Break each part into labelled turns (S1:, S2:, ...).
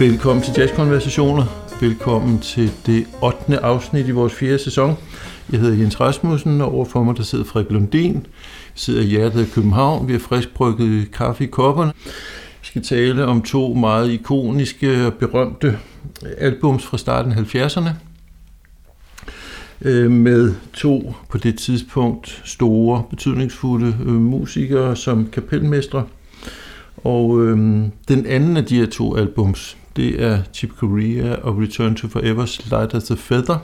S1: Velkommen til Jazzkonversationer. Velkommen til det 8. afsnit i vores fjerde sæson. Jeg hedder Jens Rasmussen, og overfor mig der sidder Frederik Lundin. Jeg sidder i hjertet af København. Vi har friskbrygget kaffe i kopperne. Vi skal tale om to meget ikoniske og berømte albums fra starten af 70'erne. Øh, med to på det tidspunkt store, betydningsfulde øh, musikere som kapelmestre. Og øhm, den anden af de her to albums, det er Chip Corea og Return to Forever's Light as a Feather.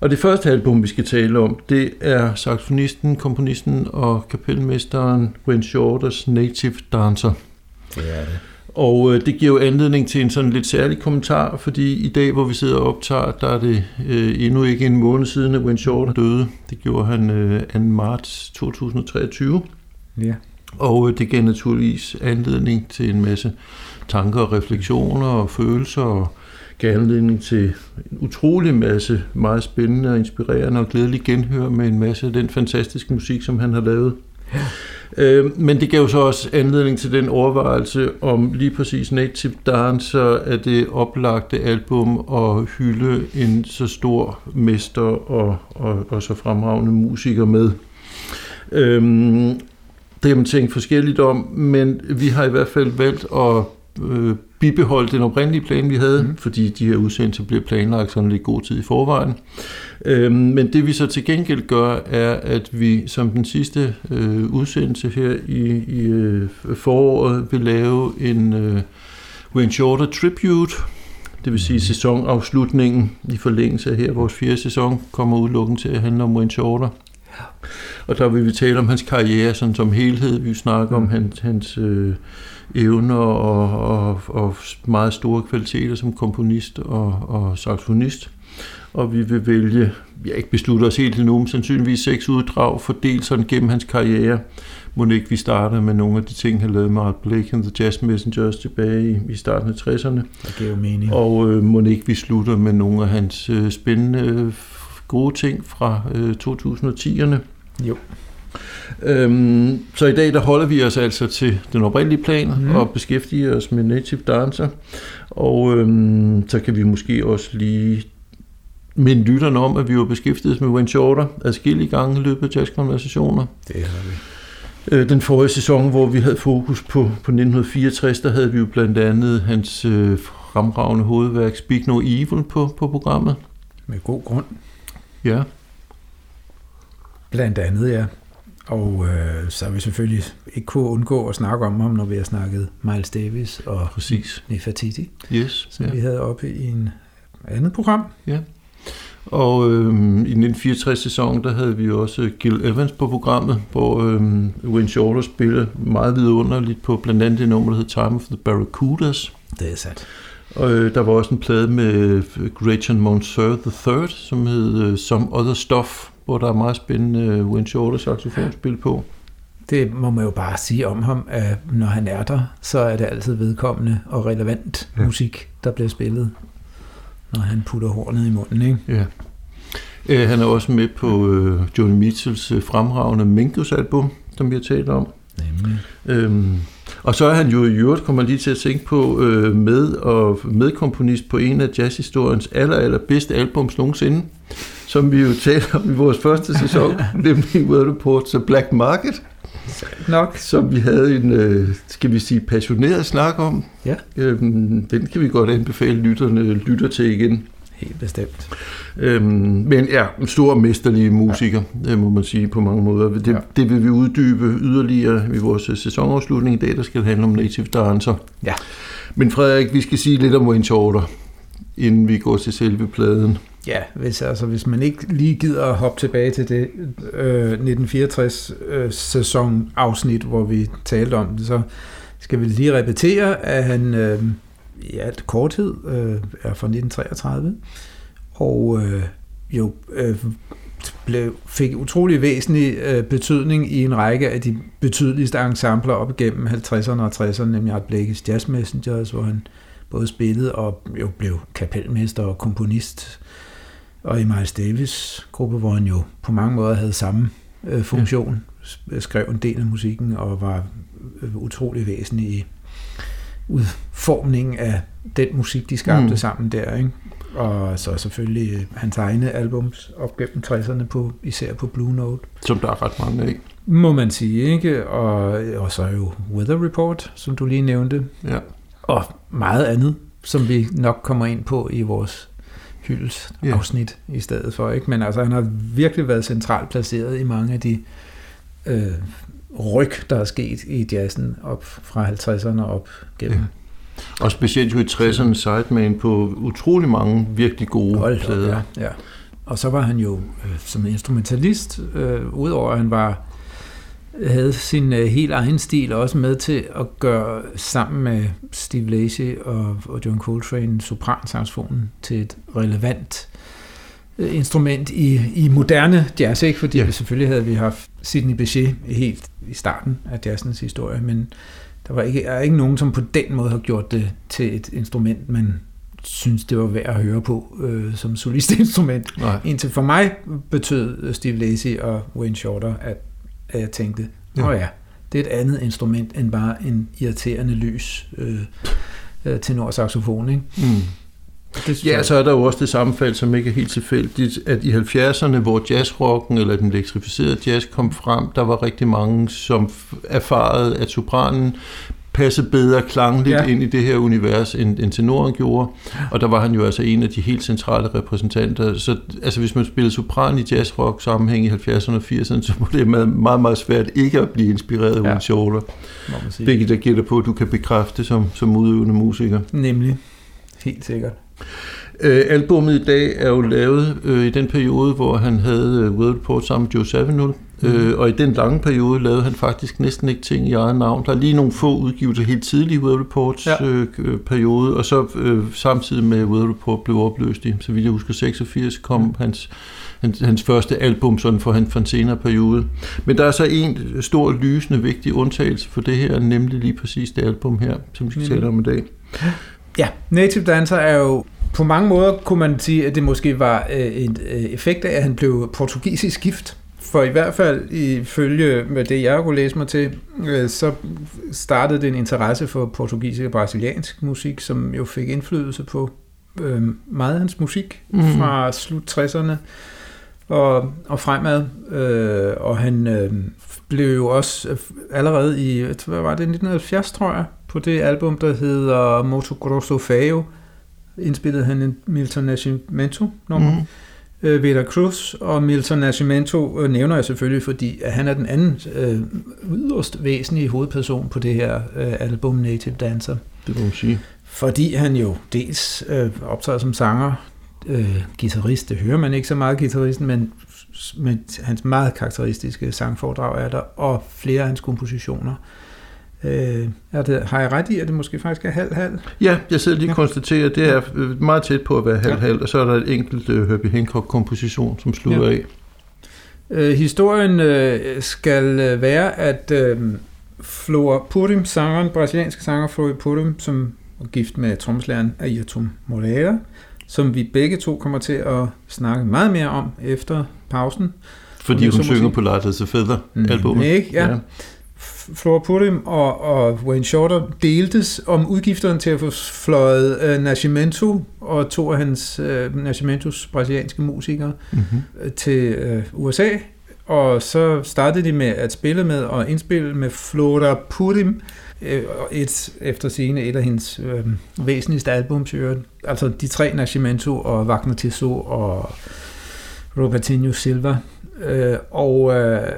S1: Og det første album, vi skal tale om, det er saxofonisten, komponisten og kapelmesteren Wayne Shorters Native Dancer.
S2: Det er det.
S1: Og øh, det giver jo anledning til en sådan lidt særlig kommentar, fordi i dag, hvor vi sidder og optager, der er det øh, endnu ikke en måned siden, at Wayne Shorter døde. Det gjorde han øh, 2. marts 2023.
S2: Ja.
S1: Og øh, det gav naturligvis anledning til en masse tanker og refleksioner og følelser, og gav anledning til en utrolig masse meget spændende og inspirerende og glædelig genhør med en masse af den fantastiske musik, som han har lavet. Ja. Øh, men det gav jo så også anledning til den overvejelse om lige præcis Native Dancer er det oplagte album at hylde en så stor mester og, og, og så fremragende musiker med. Øhm, det har man tænkt forskelligt om, men vi har i hvert fald valgt at øh, bibeholde den oprindelige plan, vi havde, mm. fordi de her udsendelser bliver planlagt sådan lidt god tid i forvejen. Øhm, men det vi så til gengæld gør, er, at vi som den sidste øh, udsendelse her i, i øh, foråret vil lave en øh, Wayne Shorter Tribute, det vil sige sæsonafslutningen i forlængelse af her. Vores fjerde sæson kommer udelukkende til at handle om Wayne Shorter. Og der vil vi tale om hans karriere sådan som helhed. Vi snakker om hans, hans øh, evner og, og, og meget store kvaliteter som komponist og, og saxofonist. Og vi vil vælge, vi har ikke besluttet os helt endnu, men sandsynligvis seks uddrag fordelt sådan gennem hans karriere. Må ikke vi starter med nogle af de ting, han lavede med Art Blake and the Jazz Messengers tilbage i, i starten af 60'erne.
S2: Det giver mening.
S1: Og øh, må ikke vi slutter med nogle af hans øh, spændende, øh, gode ting fra øh, 2010'erne.
S2: Jo.
S1: Øhm, så i dag der holder vi os altså til den oprindelige plan mm. og beskæftiger os med Native Dancer. Og øhm, så kan vi måske også lige minde lytterne om, at vi var beskæftiget med Wayne Shorter adskillige gange i løbet af jazzkonversationer.
S2: Det har vi.
S1: Øh, den forrige sæson, hvor vi havde fokus på, på 1964, der havde vi jo blandt andet hans øh, fremragende hovedværk Speak No Evil på, på programmet.
S2: Med god grund.
S1: Ja.
S2: Blandt andet, ja. Og øh, så har vi selvfølgelig ikke kunne undgå at snakke om ham, når vi har snakket Miles Davis og
S1: Præcis.
S2: Nefertiti,
S1: Yes.
S2: som ja. vi havde oppe i en andet program.
S1: Ja. Og øhm, i 1964-sæsonen, der havde vi også Gil Evans på programmet, hvor øhm, Wayne Shorter spillede meget vidunderligt på blandt andet det nummer, der hed Time of the Barracudas.
S2: Det er sandt.
S1: Og øh, der var også en plade med Gretchen Monseur III, som hed øh, Some Other Stuff, hvor der er meget spændende øh, Wayne Shorter saxofonspil på.
S2: Det må man jo bare sige om ham, at når han er der, så er det altid vedkommende og relevant
S1: Ja.
S2: musik, der bliver spillet, når han putter hornet i munden, ikke?
S1: Ja. Øh, han er også med på øh, Johnny Mitchells øh, fremragende Mingus album, som vi har talt om.
S2: Nemlig.
S1: Øhm, og så er han jo i øvrigt, kommer lige til at tænke på, øh, med og medkomponist på en af jazzhistoriens aller, aller bedste albums nogensinde, som vi jo talte om i vores første sæson, nemlig World Reports Black Market,
S2: Nok.
S1: som vi havde en, øh, skal vi sige, passioneret snak om.
S2: Ja.
S1: Øhm, den kan vi godt anbefale lytterne lytter til igen.
S2: Helt bestemt.
S1: Øhm, men ja, en stor mesterlig musiker, ja. må man sige på mange måder. Det,
S2: Ja.
S1: det vil vi uddybe yderligere i vores øh, sæsonafslutning i dag, der skal handle om Native Dancer.
S2: Ja.
S1: Men Frederik, vi skal sige lidt om Wayne Shorter, inden vi går til selve pladen.
S2: Ja, hvis, altså, hvis man ikke lige gider at hoppe tilbage til det øh, 1964 øh, sæson afsnit, hvor vi talte om det, så skal vi lige repetere, at han øh, i alt korthed øh, er fra 1933, og øh, jo øh, blev, fik utrolig væsentlig øh, betydning i en række af de betydeligste ensembler op igennem 50'erne og 60'erne, nemlig Art Blakey's Jazz Messengers, hvor han både spillede og jo blev kapelmester og komponist, og i Miles Davis gruppe, hvor han jo på mange måder havde samme øh, funktion, ja. skrev en del af musikken og var øh, utrolig væsentlig i, udformning af den musik, de skabte
S1: Mm.
S2: mm. sammen der, ikke? Og så selvfølgelig hans egne albums op gennem 60'erne, på, især på Blue Note,
S1: Som der er ret mange af.
S2: må man sige, ikke? Og, og så jo Weather Report, som du lige nævnte,
S1: Ja.
S2: og meget andet, som vi nok kommer ind på i vores hyldes
S1: Ja.
S2: afsnit i stedet for. Ikke? Men altså, han har virkelig været centralt placeret i mange af de øh, ryg, der er sket i jazzen op fra 50'erne op gennem.
S1: Ja. Og specielt jo i 60'erne sideman på utrolig mange virkelig gode
S2: Hold
S1: plader.
S2: ja, ja. Og så var han jo øh, som instrumentalist, øh, udover at han var havde sin øh, helt egen stil også med til at gøre sammen med Steve Lacy og, og John Coltrane sopransaxofonen til et relevant øh, instrument i, i moderne jazz, ikke? fordi
S1: Ja.
S2: selvfølgelig havde vi haft Sidney Bechet helt i starten af jazzens historie, men der var ikke, er ikke nogen, som på den måde har gjort det til et instrument, man synes, det var værd at høre på øh, som solistinstrument.
S1: Nej.
S2: Indtil for mig betød Steve Lacy og Wayne Shorter, at, at jeg tænkte,
S1: Ja.
S2: åh ja, det er et andet instrument end bare en irriterende lys øh, øh, tenorsaxofon, ikke?
S1: Mm.
S2: Det
S1: Ja,
S2: jeg-
S1: så er der jo også det sammenfald, som ikke er helt tilfældigt, at i 70'erne, hvor jazzrocken eller den elektrificerede jazz kom frem, der var rigtig mange, som erfarede, at sopranen passede bedre klangligt ja. Ind i det her univers, end, end tenoren gjorde. Og der var han jo altså en af de helt centrale repræsentanter. Så altså, hvis man spillede sopran i jazzrock sammenhæng i 70'erne og 80'erne, så var det meget, meget, meget svært ikke at blive inspireret af
S2: Ja. Sige.
S1: Hvilket jeg gætter på, at du kan bekræfte som, som udøvende musiker.
S2: Nemlig. Helt sikkert.
S1: Øh, albummet i dag er jo lavet øh, i den periode, hvor han havde øh, World Report sammen med Joe Zawinul. Mm. Øh, og i den lange periode lavede han faktisk næsten ikke ting i eget navn. Der er lige nogle få udgivelser helt tidligt i World Reports ja. Øh, øh, periode, og så øh, samtidig med World Report blev opløst i, så vidt jeg husker, 86 kom mm. hans, hans, hans første album sådan for, han, for en senere periode. Men der er så en stor, lysende, vigtig undtagelse for det her, nemlig lige præcis det album her, som vi skal
S2: Nemlig.
S1: tale om i dag.
S2: Ja, Native Dancer er jo på mange måder kunne man sige, at det måske var øh, en øh, effekt af, at han blev portugisisk gift. For i hvert fald ifølge med det, jeg kunne læse mig til, øh, så startede det en interesse for portugisisk og brasiliansk musik, som jo fik indflydelse på øh, meget af hans musik mm. fra slut 60'erne og, og fremad. Øh, og han øh, blev jo også øh, allerede i, hvad var det, 1970, tror jeg, på det album, der hedder Moto Grosso Feo, indspillede han en Milton Nascimento nummer. Mm. Øh, Vera Cruz og Milton Nascimento øh, nævner jeg selvfølgelig, fordi at han er den anden øh, yderst væsentlige hovedperson på det her øh, album Native Dancer.
S1: Det må man sige.
S2: Fordi han jo dels øh, optræder som sanger, øh, guitarist, det hører man ikke så meget guitaristen, men, men hans meget karakteristiske sangforedrag er der, og flere af hans kompositioner. Øh, er det, har jeg ret i, at det måske faktisk er halv-halv?
S1: Ja, jeg sidder lige og konstaterer, at det er øh, meget tæt på at være halv-halv, og så er der et enkelt uh, Herbie Hancock-komposition, som slutter
S2: Ja.
S1: af.
S2: Øh, historien øh, skal øh, være, at øh, Flora Purim, sangeren, brasilianske sanger Flora Purim, som var gift med trommeslageren Ayrton Moreira, som vi begge to kommer til at snakke meget mere om efter pausen.
S1: Fordi hun synger på Light as a Feather, albumet.
S2: Ikke? Ja. ja. Flora Purim og, og Wayne Shorter deltes om udgifterne til at få fløjet øh, Nascimento og to af hans øh, Nascimentos brasilianske musikere
S1: Mm-hmm.
S2: til øh, USA, og så startede de med at spille med og indspille med Flora Purim, øh, et, efter scene et af hendes øh, væsentligste albums, i øvrigt. altså de tre Nascimento og Wagner Tiso og Robertinho Silva, øh, og øh,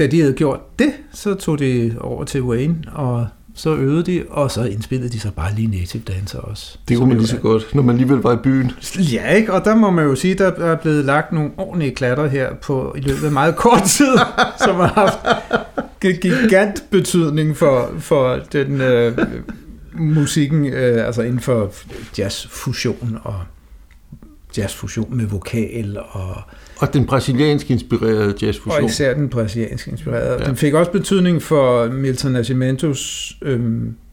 S2: da de havde gjort det, så tog de over til Wayne, og så øvede de, og så indspillede de så bare lige Native Dancer også.
S1: Det kunne man lige så godt, når man alligevel var i byen.
S2: Ja, ikke? Og der må man jo sige, der er blevet lagt nogle ordentlige klatter her på i løbet af meget kort tid, som har haft gi- gigant betydning for, for den øh, musikken, øh, altså inden for jazzfusion og jazzfusion med vokal og,
S1: Og den brasiliansk inspirerede
S2: og
S1: jazzfusion.
S2: især den brasilianske inspirerede.
S1: Ja.
S2: Den fik også betydning for Milton Nascimentos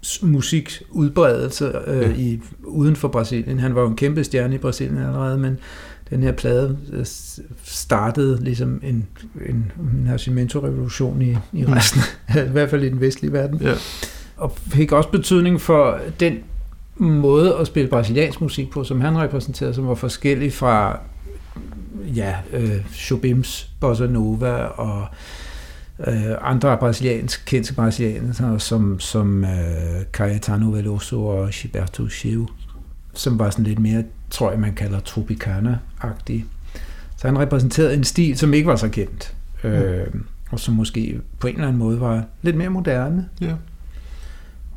S2: s- musikudbredelse øh,
S1: Ja.
S2: i, uden for Brasilien. Han var jo en kæmpe stjerne i Brasilien allerede, men den her plade øh, startede ligesom en, en Nascimento-revolution i, i
S1: Mm.
S2: resten, i hvert fald i den vestlige verden.
S1: Ja.
S2: og fik også betydning for den måde at spille brasiliansk musik på, som han repræsenterede, som var forskellig fra ja, øh, Chobims Bossa Nova og øh, andre brasiliansk, kendte brasilianere, som, som øh, Caetano Veloso og Gilberto Gil, som var sådan lidt mere, tror jeg, man kalder Tropicana-agtige. Så han repræsenterede en stil, som ikke var så kendt, øh, og som måske på en eller anden måde var lidt mere moderne.
S1: Ja.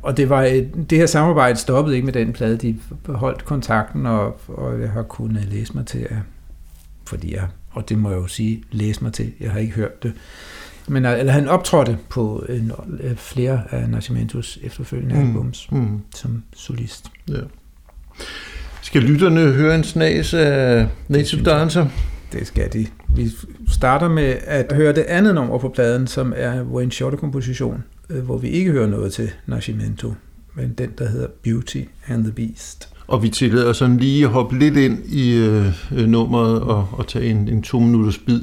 S2: Og det, var et, det her samarbejde stoppede ikke med den plade. De beholdt kontakten, og, og jeg har kunnet læse mig til, at, fordi jeg, og det må jeg jo sige, læse mig til, jeg har ikke hørt det, men eller han optrådte på en, flere af Nascimentos efterfølgende mm. albums mm. som solist.
S1: Ja. Skal lytterne høre en snas af Native Dancer?
S2: Det skal de. Vi starter med at høre det andet nummer på pladen, som er Wayne Shorter-komposition, øh, hvor vi ikke hører noget til Nascimento, men den, der hedder Beauty and the Beast.
S1: Og vi tillader sådan lige at hoppe lidt ind i øh, nummeret og, og tage en, en to minutters bid.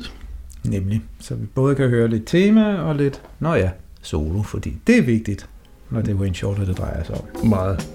S2: Nemlig. Så vi både kan høre lidt tema og lidt, nå ja, solo, fordi det er vigtigt, når det er Wayne Shorter, det drejer sig om.
S1: Meget.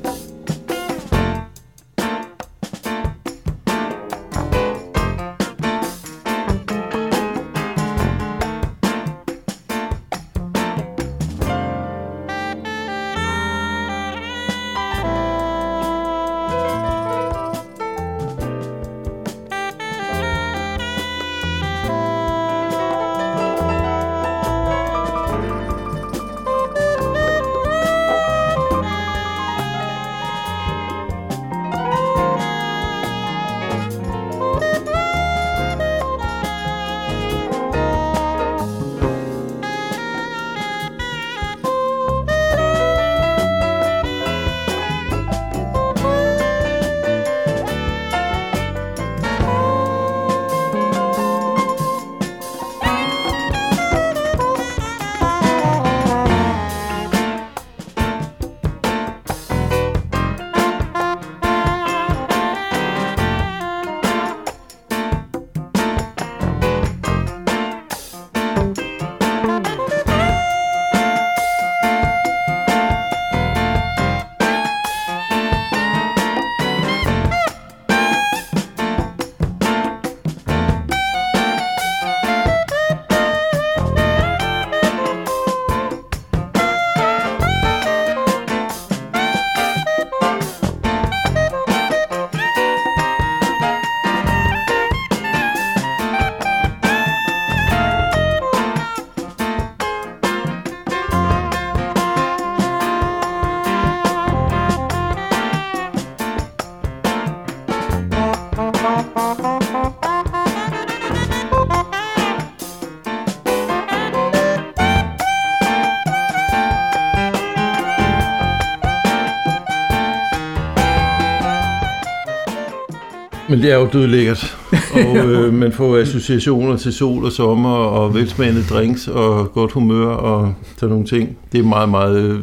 S1: Men det er jo dødlækkert, og øh, man får associationer til sol og sommer og velsmagende drinks og godt humør og sådan nogle ting. Det er meget, meget øh,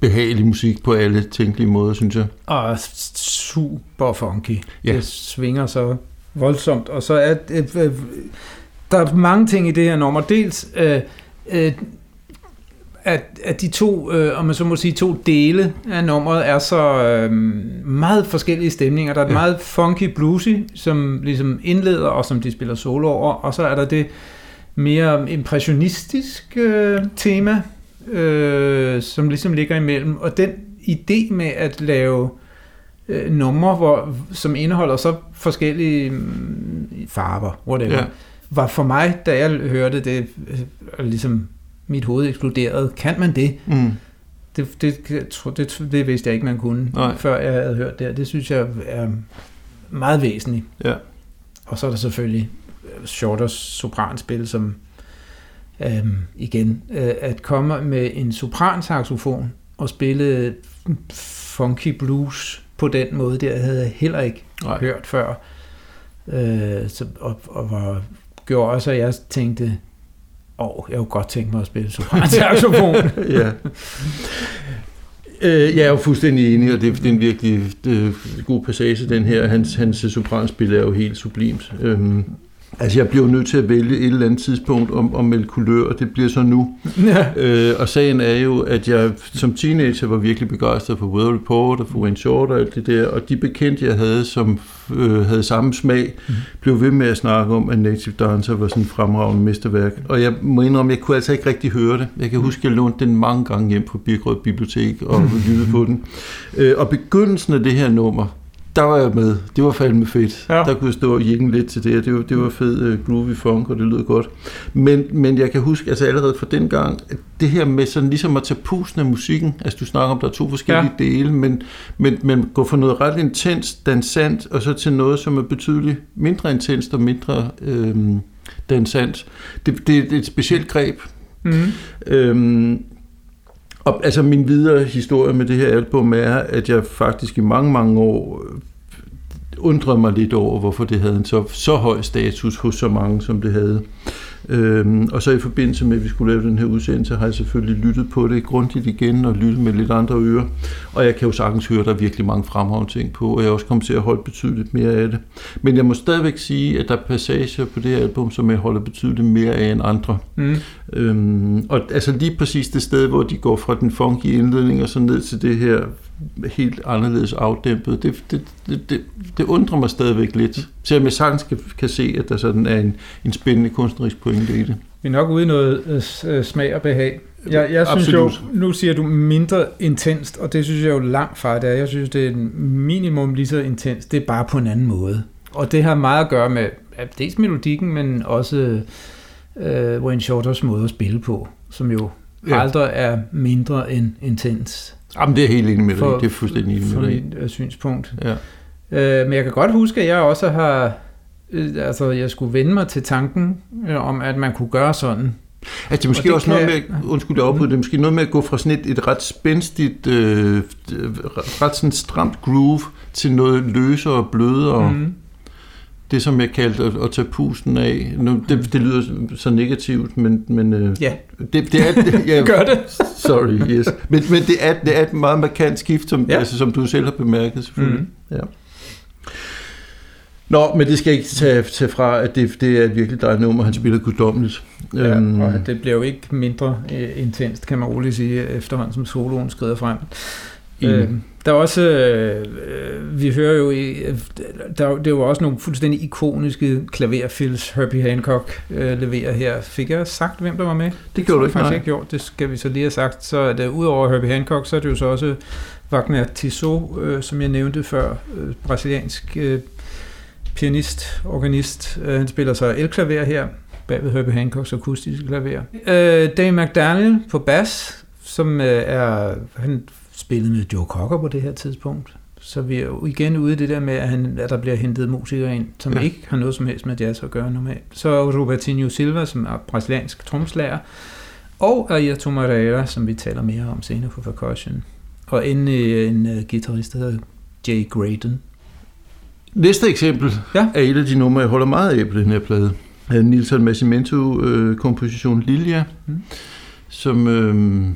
S1: behagelig musik på alle tænkelige måder, synes jeg.
S2: Og super funky. Ja. Det svinger så voldsomt, og så er det, øh, der er mange ting i det her nummer. Dels øh, øh, at, at de to, øh, om man så må sige, to dele af nummeret er så øh, meget forskellige stemninger. Der er et ja. meget funky bluesy, som ligesom indleder, og som de spiller solo over, og så er der det mere impressionistisk øh, tema, øh, som ligesom ligger imellem. Og den idé med at lave øh, numre, hvor, som indeholder så forskellige øh, farver, whatever, ja. var for mig, da jeg hørte det, øh, ligesom mit hoved eksploderede. Kan man det? Mm. Det, det, det, det vidste jeg ikke, man kunne, Nej. før jeg havde hørt det. Det synes jeg er meget væsentligt.
S1: Ja.
S2: Og så er der selvfølgelig øh, Shorters sopranspil, som øhm, igen, øh, at komme med en sopransaxofon og spille funky blues på den måde, det havde jeg heller ikke Nej. hørt før. Øh, så, og, og var, gjorde også, at jeg tænkte, og jeg kunne godt tænke mig at spille sopran
S1: ja. Øh, jeg er jo fuldstændig enig, og det, det er en virkelig det, god passage, den her. Hans, hans sopranspil er jo helt sublimt. Øhm, Altså, jeg bliver nødt til at vælge et eller andet tidspunkt om, om melde kulør, og det bliver så nu. Ja. Øh, og sagen er jo, at jeg som teenager var virkelig begejstret for Weather Report og for Wayne Short og alt det der, og de bekendte, jeg havde, som øh, havde samme smag, mm. blev ved med at snakke om, at Native Dancer var sådan en fremragende mesterværk. Og jeg må indrømme, jeg kunne altså ikke rigtig høre det. Jeg kan huske, at jeg lånte den mange gange hjem på Birkerød Bibliotek og lyttede på den. Øh, og begyndelsen af det her nummer, der var jeg med. Det var fandme fedt. Ja. Der kunne jeg stå og jænge lidt til det. Det var, det var fed uh, groovy funk, og det lød godt. Men, men jeg kan huske, altså allerede fra den gang, at det her med sådan ligesom at tage pusen af musikken, altså du snakker om, der er to forskellige ja. dele, men, men, men gå fra noget ret intens, dansant, og så til noget, som er betydeligt mindre intenst og mindre øhm, dansant. Det, det, det er et specielt greb. Mm. Øhm, og altså min videre historie med det her album er, at jeg faktisk i mange, mange år øh, undrede mig lidt over, hvorfor det havde en så, så høj status hos så mange, som det havde. Øhm, og så i forbindelse med, at vi skulle lave den her udsendelse, har jeg selvfølgelig lyttet på det grundigt igen og lyttet med lidt andre ører. Og jeg kan jo sagtens høre, at der er virkelig mange fremragende ting på, og jeg er også kommet til at holde betydeligt mere af det. Men jeg må stadigvæk sige, at der er passager på det her album, som jeg holder betydeligt mere af end andre. Mm. Øhm, og altså lige præcis det sted, hvor de går fra den funky indledning og så ned til det her helt anderledes afdæmpet. Det, det, det, det, det undrer mig stadigvæk lidt. Selvom jeg sagtens kan, kan se, at der sådan er en, en spændende kunstnerisk pointe i det.
S2: Vi er nok ude i noget øh, smag og behag. Jeg, jeg synes Absolut. jo, nu siger du mindre intenst, og det synes jeg jo langt fra det er. Jeg synes, det er minimum lige så intens. Det er bare på en anden måde. Og det har meget at gøre med dels melodikken, men også øh, Wayne Shorters måde at spille på, som jo ja. aldrig er mindre end intens.
S1: Jamen, det er helt enig med dig. Det er fuldstændig enig
S2: med dig. For mit synspunkt. Ja. Øh, men jeg kan godt huske, at jeg også har... Øh, altså, jeg skulle vende mig til tanken øh, om, at man kunne gøre sådan.
S1: Altså, det er måske det også kan... noget med, undskyld, jeg det er måske noget med at gå fra sådan et, et ret spændstigt, øh, ret sådan stramt groove til noget løsere og blødere. Mm det, som jeg kaldte at, at tage pusten af. Nu, det, det lyder så negativt, men, men øh,
S2: ja.
S1: det, det er... Det, ja,
S2: Gør det.
S1: sorry, yes. Men, men det, er, det er et meget markant skift, som, ja. altså, som du selv har bemærket, selvfølgelig. Mm. Ja. Nå, men det skal ikke tage, tage fra, at det, det er et virkelig dejligt nummer, han spiller guddommeligt.
S2: Ja, um, og det bliver jo ikke mindre uh, intenst, kan man roligt sige, efterhånden som soloen skrider frem. Øh, der er også, øh, vi hører jo, i, der, det er jo også nogle fuldstændig ikoniske klaverfills, Herbie Hancock øh, leverer her. Fik jeg sagt, hvem der var med?
S1: Det gjorde du ikke,
S2: faktisk ikke gjort. Det skal vi så lige have sagt. Så er det, udover Herbie Hancock, så er det jo så også Wagner Tissot, øh, som jeg nævnte før, øh, brasiliansk øh, pianist, organist. Øh, han spiller så elklaver her, bagved Herbie Hancocks akustiske klaver. Øh, Dave McDaniel på bas, som øh, er, han spillet med Joe Cocker på det her tidspunkt. Så vi er jo igen ude i det der med, at, han, at der bliver hentet musikere ind, som ja. ikke har noget som helst med jazz at gøre normalt. Så Robertinho Silva, som er brasiliansk tromslager, og Ayrton Moreira, som vi taler mere om senere på percussion. Og endelig en uh, guitarist, der hedder Jay Graydon.
S1: Næste eksempel ja. er et af de numre, jeg holder meget af på den her plade. Nilsson Massimento-komposition øh, Lilia, mm. som... Øh,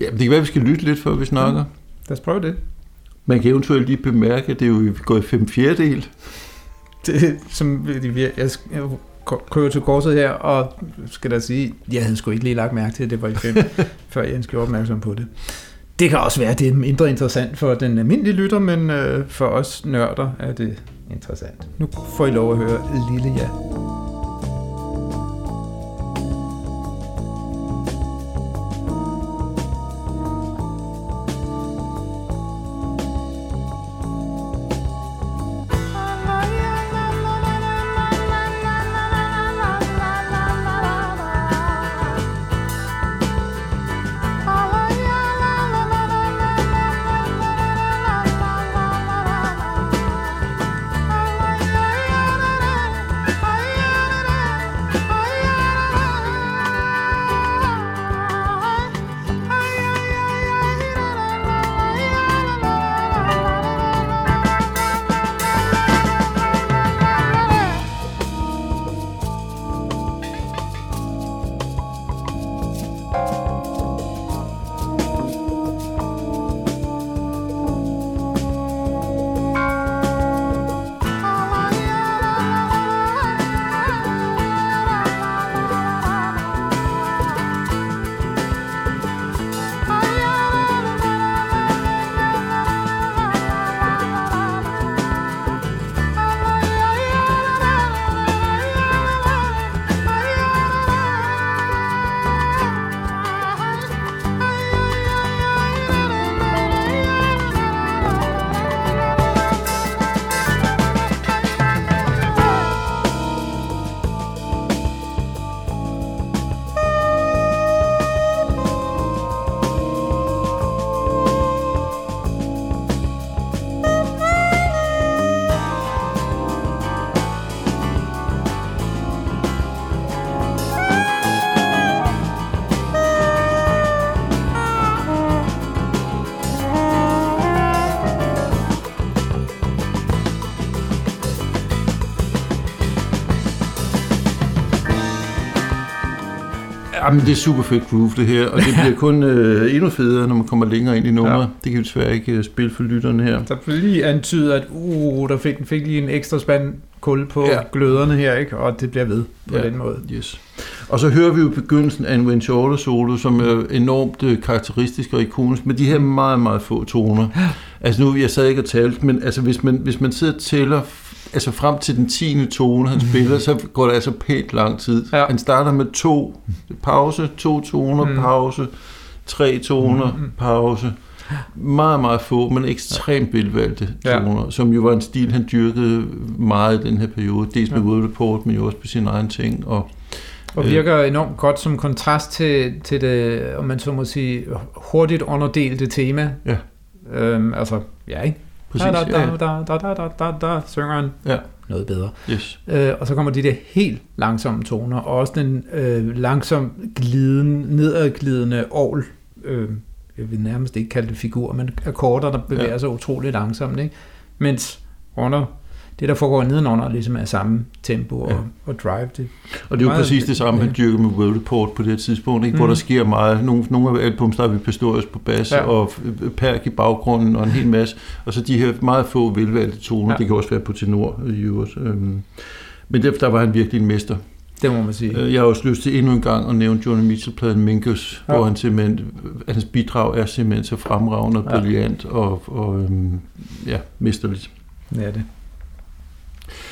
S1: Ja, det kan være, vi skal lytte lidt, før vi snakker. Ja,
S2: lad os prøve det.
S1: Man kan eventuelt lige bemærke, at det er jo gået i fem fjerdedel.
S2: Det, som jeg, jeg kører til korset her, og skal der sige, jeg havde sgu ikke lige lagt mærke til, at det var i fem, før jeg skal opmærksom på det. Det kan også være, at det er mindre interessant for den almindelige lytter, men øh, for os nørder er det interessant. Nu får I lov at høre Lille Ja.
S1: Jamen, det er super fedt groove, det her, og det bliver kun øh, endnu federe, når man kommer længere ind i nummeret. Ja. Det kan vi desværre ikke øh, spille for lytterne her.
S2: Der bliver lige antydet, at uh, der fik, fik lige en ekstra spand kul på ja. gløderne her, ikke? og det bliver ved på ja. den måde.
S1: Yes. Og så hører vi jo begyndelsen af en Winchester solo, som er enormt øh, karakteristisk og ikonisk, med de her meget, meget få toner. Altså nu, jeg sad ikke og talte, men altså, hvis, man, hvis man sidder og tæller altså frem til den 10. tone, han spiller, så går det altså pænt lang tid. Ja. Han starter med to, pause, to toner, mm. pause, tre toner, mm. pause. Meget, meget få, men ekstremt velvalgte toner, ja. som jo var en stil, han dyrkede meget i den her periode. Dels med ja. World Report, men jo også på sin egen ting. Og,
S2: og virker enormt godt som kontrast til, til det, om man så må sige, hurtigt underdelte tema. Ja. Øhm, altså, ja, ikke? Præcis. Da, da, da, da, da, da, da, da, synger han. Ja. Noget bedre. Yes. Øh, og så kommer de der helt langsomme toner, og også den øh, langsom gliden, nedadglidende ovl, øh, jeg vil nærmest ikke kalde det figur, men akkorder, der bevæger ja. sig utrolig langsomt. Ikke? Mens under det, der foregår nedenunder, ligesom er samme tempo og, ja. og drive. Det
S1: og det er jo præcis det samme, han dyrker med World Report på det tidspunkt, ikke? Mm. hvor der sker meget. Nogle, nogle af albums, der er vi Pistorius på bas, ja. og Perk i baggrunden, og en hel masse. Og så de her meget få velvalgte toner, ja. det kan også være på tenor i øvrigt. Øhm, men der, der var han virkelig en mester.
S2: Det må man sige.
S1: Øh, jeg har også lyst til endnu en gang at nævne Johnny Mitchell-pladen Minkus, ja. hvor han simpelthen, hans bidrag er simpelthen så fremragende og brilliant ja. og, og øhm, ja, mesterligt.
S2: Ja, det.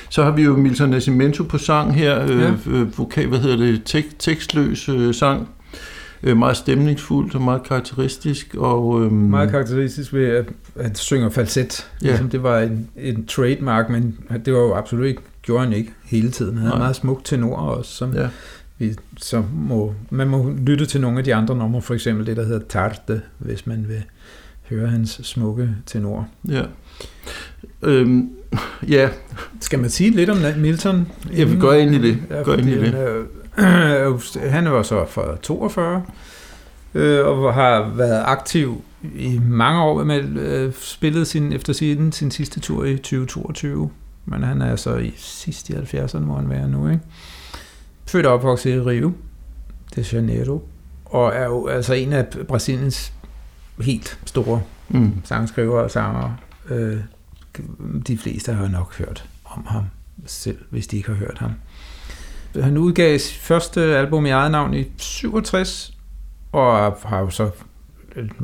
S1: Så har vi jo Milton Nascimento på sang her, øh, ja. øh, vokal, hvad hedder det, tek, tekstløs øh, sang. Øh, meget stemningsfuldt og meget karakteristisk. Og,
S2: øhm, meget karakteristisk ved, at han synger falset. Ja. Ligesom det var en, en trademark, men det var jo absolut ikke, gjorde han ikke hele tiden. Han havde Nej. meget smukt tenor også, som ja. vi, så må, man må lytte til nogle af de andre numre, for eksempel det, der hedder Tarte, hvis man vil høre hans smukke tenor.
S1: Ja. Øhm, ja.
S2: Skal man sige lidt om Milton?
S1: Jeg vil gøre ind i det. Ja, gør ind i det.
S2: Øh, han var så fra 42, øh, og har været aktiv i mange år med øh, spillet sin, efter sin, sin sidste tur i 2022. Men han er så i sidste i 70'erne, må han være nu, ikke? Født og opvokset i Rio de Janeiro, og er jo altså en af Brasiliens helt store mm. sangskrivere og sanger. Øh, de fleste har nok hørt om ham selv, hvis de ikke har hørt ham. Han udgav sit første album i eget navn i 67, og har jo så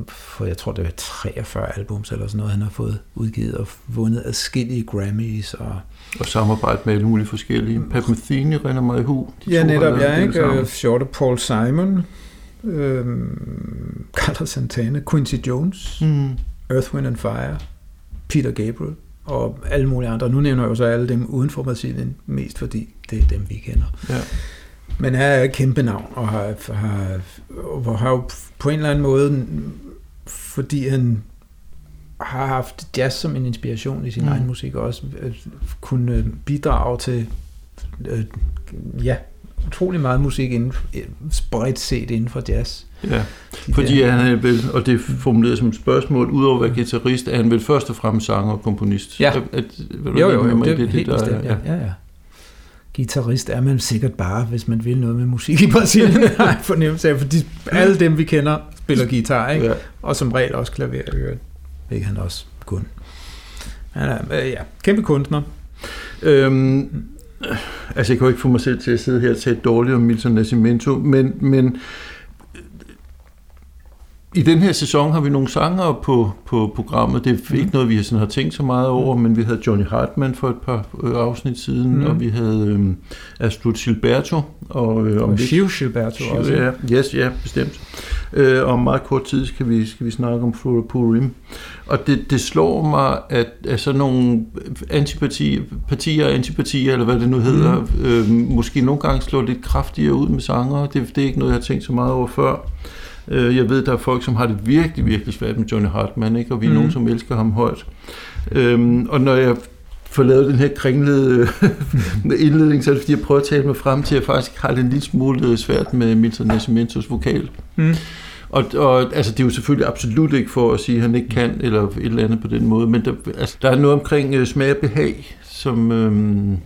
S2: for jeg tror det er 43 albums eller sådan noget, han har fået udgivet og vundet adskillige Grammys. Og,
S1: og samarbejdet med alle mulige forskellige. Pat Metheny render mig i hu.
S2: De ja, netop, ja, ikke? Shorter Paul Simon, øhm, Carlos Santana, Quincy Jones, mm. Earth, Wind and Fire, Peter Gabriel og alle mulige andre. Nu nævner jeg jo så alle dem uden for Brasilien, mest fordi det er dem, vi kender. Ja. Men han er et kæmpe navn, og har, har, og har jo på en eller anden måde, fordi han har haft jazz som en inspiration i sin mm. egen musik, og også øh, kunne bidrage til øh, ja, utrolig meget musik inden, spredt set inden for jazz.
S1: Ja, de fordi der. han er vel, og det er formuleret som et spørgsmål, udover at være guitarist, er han vel først og fremmest sanger og komponist.
S2: Ja, at, at, jo, jo, jo, jo det, det, helt det, der, bestemt, ja. ja, ja. Gitarrist er man sikkert bare, hvis man vil noget med musik i Brasilien, har jeg fornemmelse af, fordi alle dem, vi kender, spiller guitar, ikke? Ja. og som regel også klaver, ikke han også kun. Han er, øh, ja, kæmpe kunstner. Øhm,
S1: altså jeg kan jo ikke få mig selv til at sidde her og tale dårligt om Milton Nascimento, men, men i den her sæson har vi nogle sanger på, på programmet. Det er mm. ikke noget, vi sådan har tænkt så meget over, mm. men vi havde Johnny Hartman for et par øh, afsnit siden, mm. og vi havde øhm, Astrid Gilberto.
S2: Og, øh, om Gio Gilberto Gio, også.
S1: Ja, yes, ja, bestemt. Øh, om meget kort tid skal vi, skal vi snakke om Flora Purim. Og det, det slår mig, at, at sådan nogle antipatier, partier, antipatier, eller hvad det nu hedder, mm. øh, måske nogle gange slår lidt kraftigere ud med sanger. Det, det er ikke noget, jeg har tænkt så meget over før. Øh, jeg ved, der er folk, som har det virkelig, virkelig svært med Johnny Hartman, ikke? og vi er mm. nogen, som elsker ham højt. Øhm, og når jeg får lavet den her kringlede indledning, så er det fordi, jeg prøver at tale mig frem til, at jeg faktisk har det en lille smule svært med Milton Nascimentos vokal. Mm. Og, og altså, det er jo selvfølgelig absolut ikke for at sige, at han ikke kan, eller et eller andet på den måde, men der, altså, der er noget omkring uh, smag og behag, som, øhm,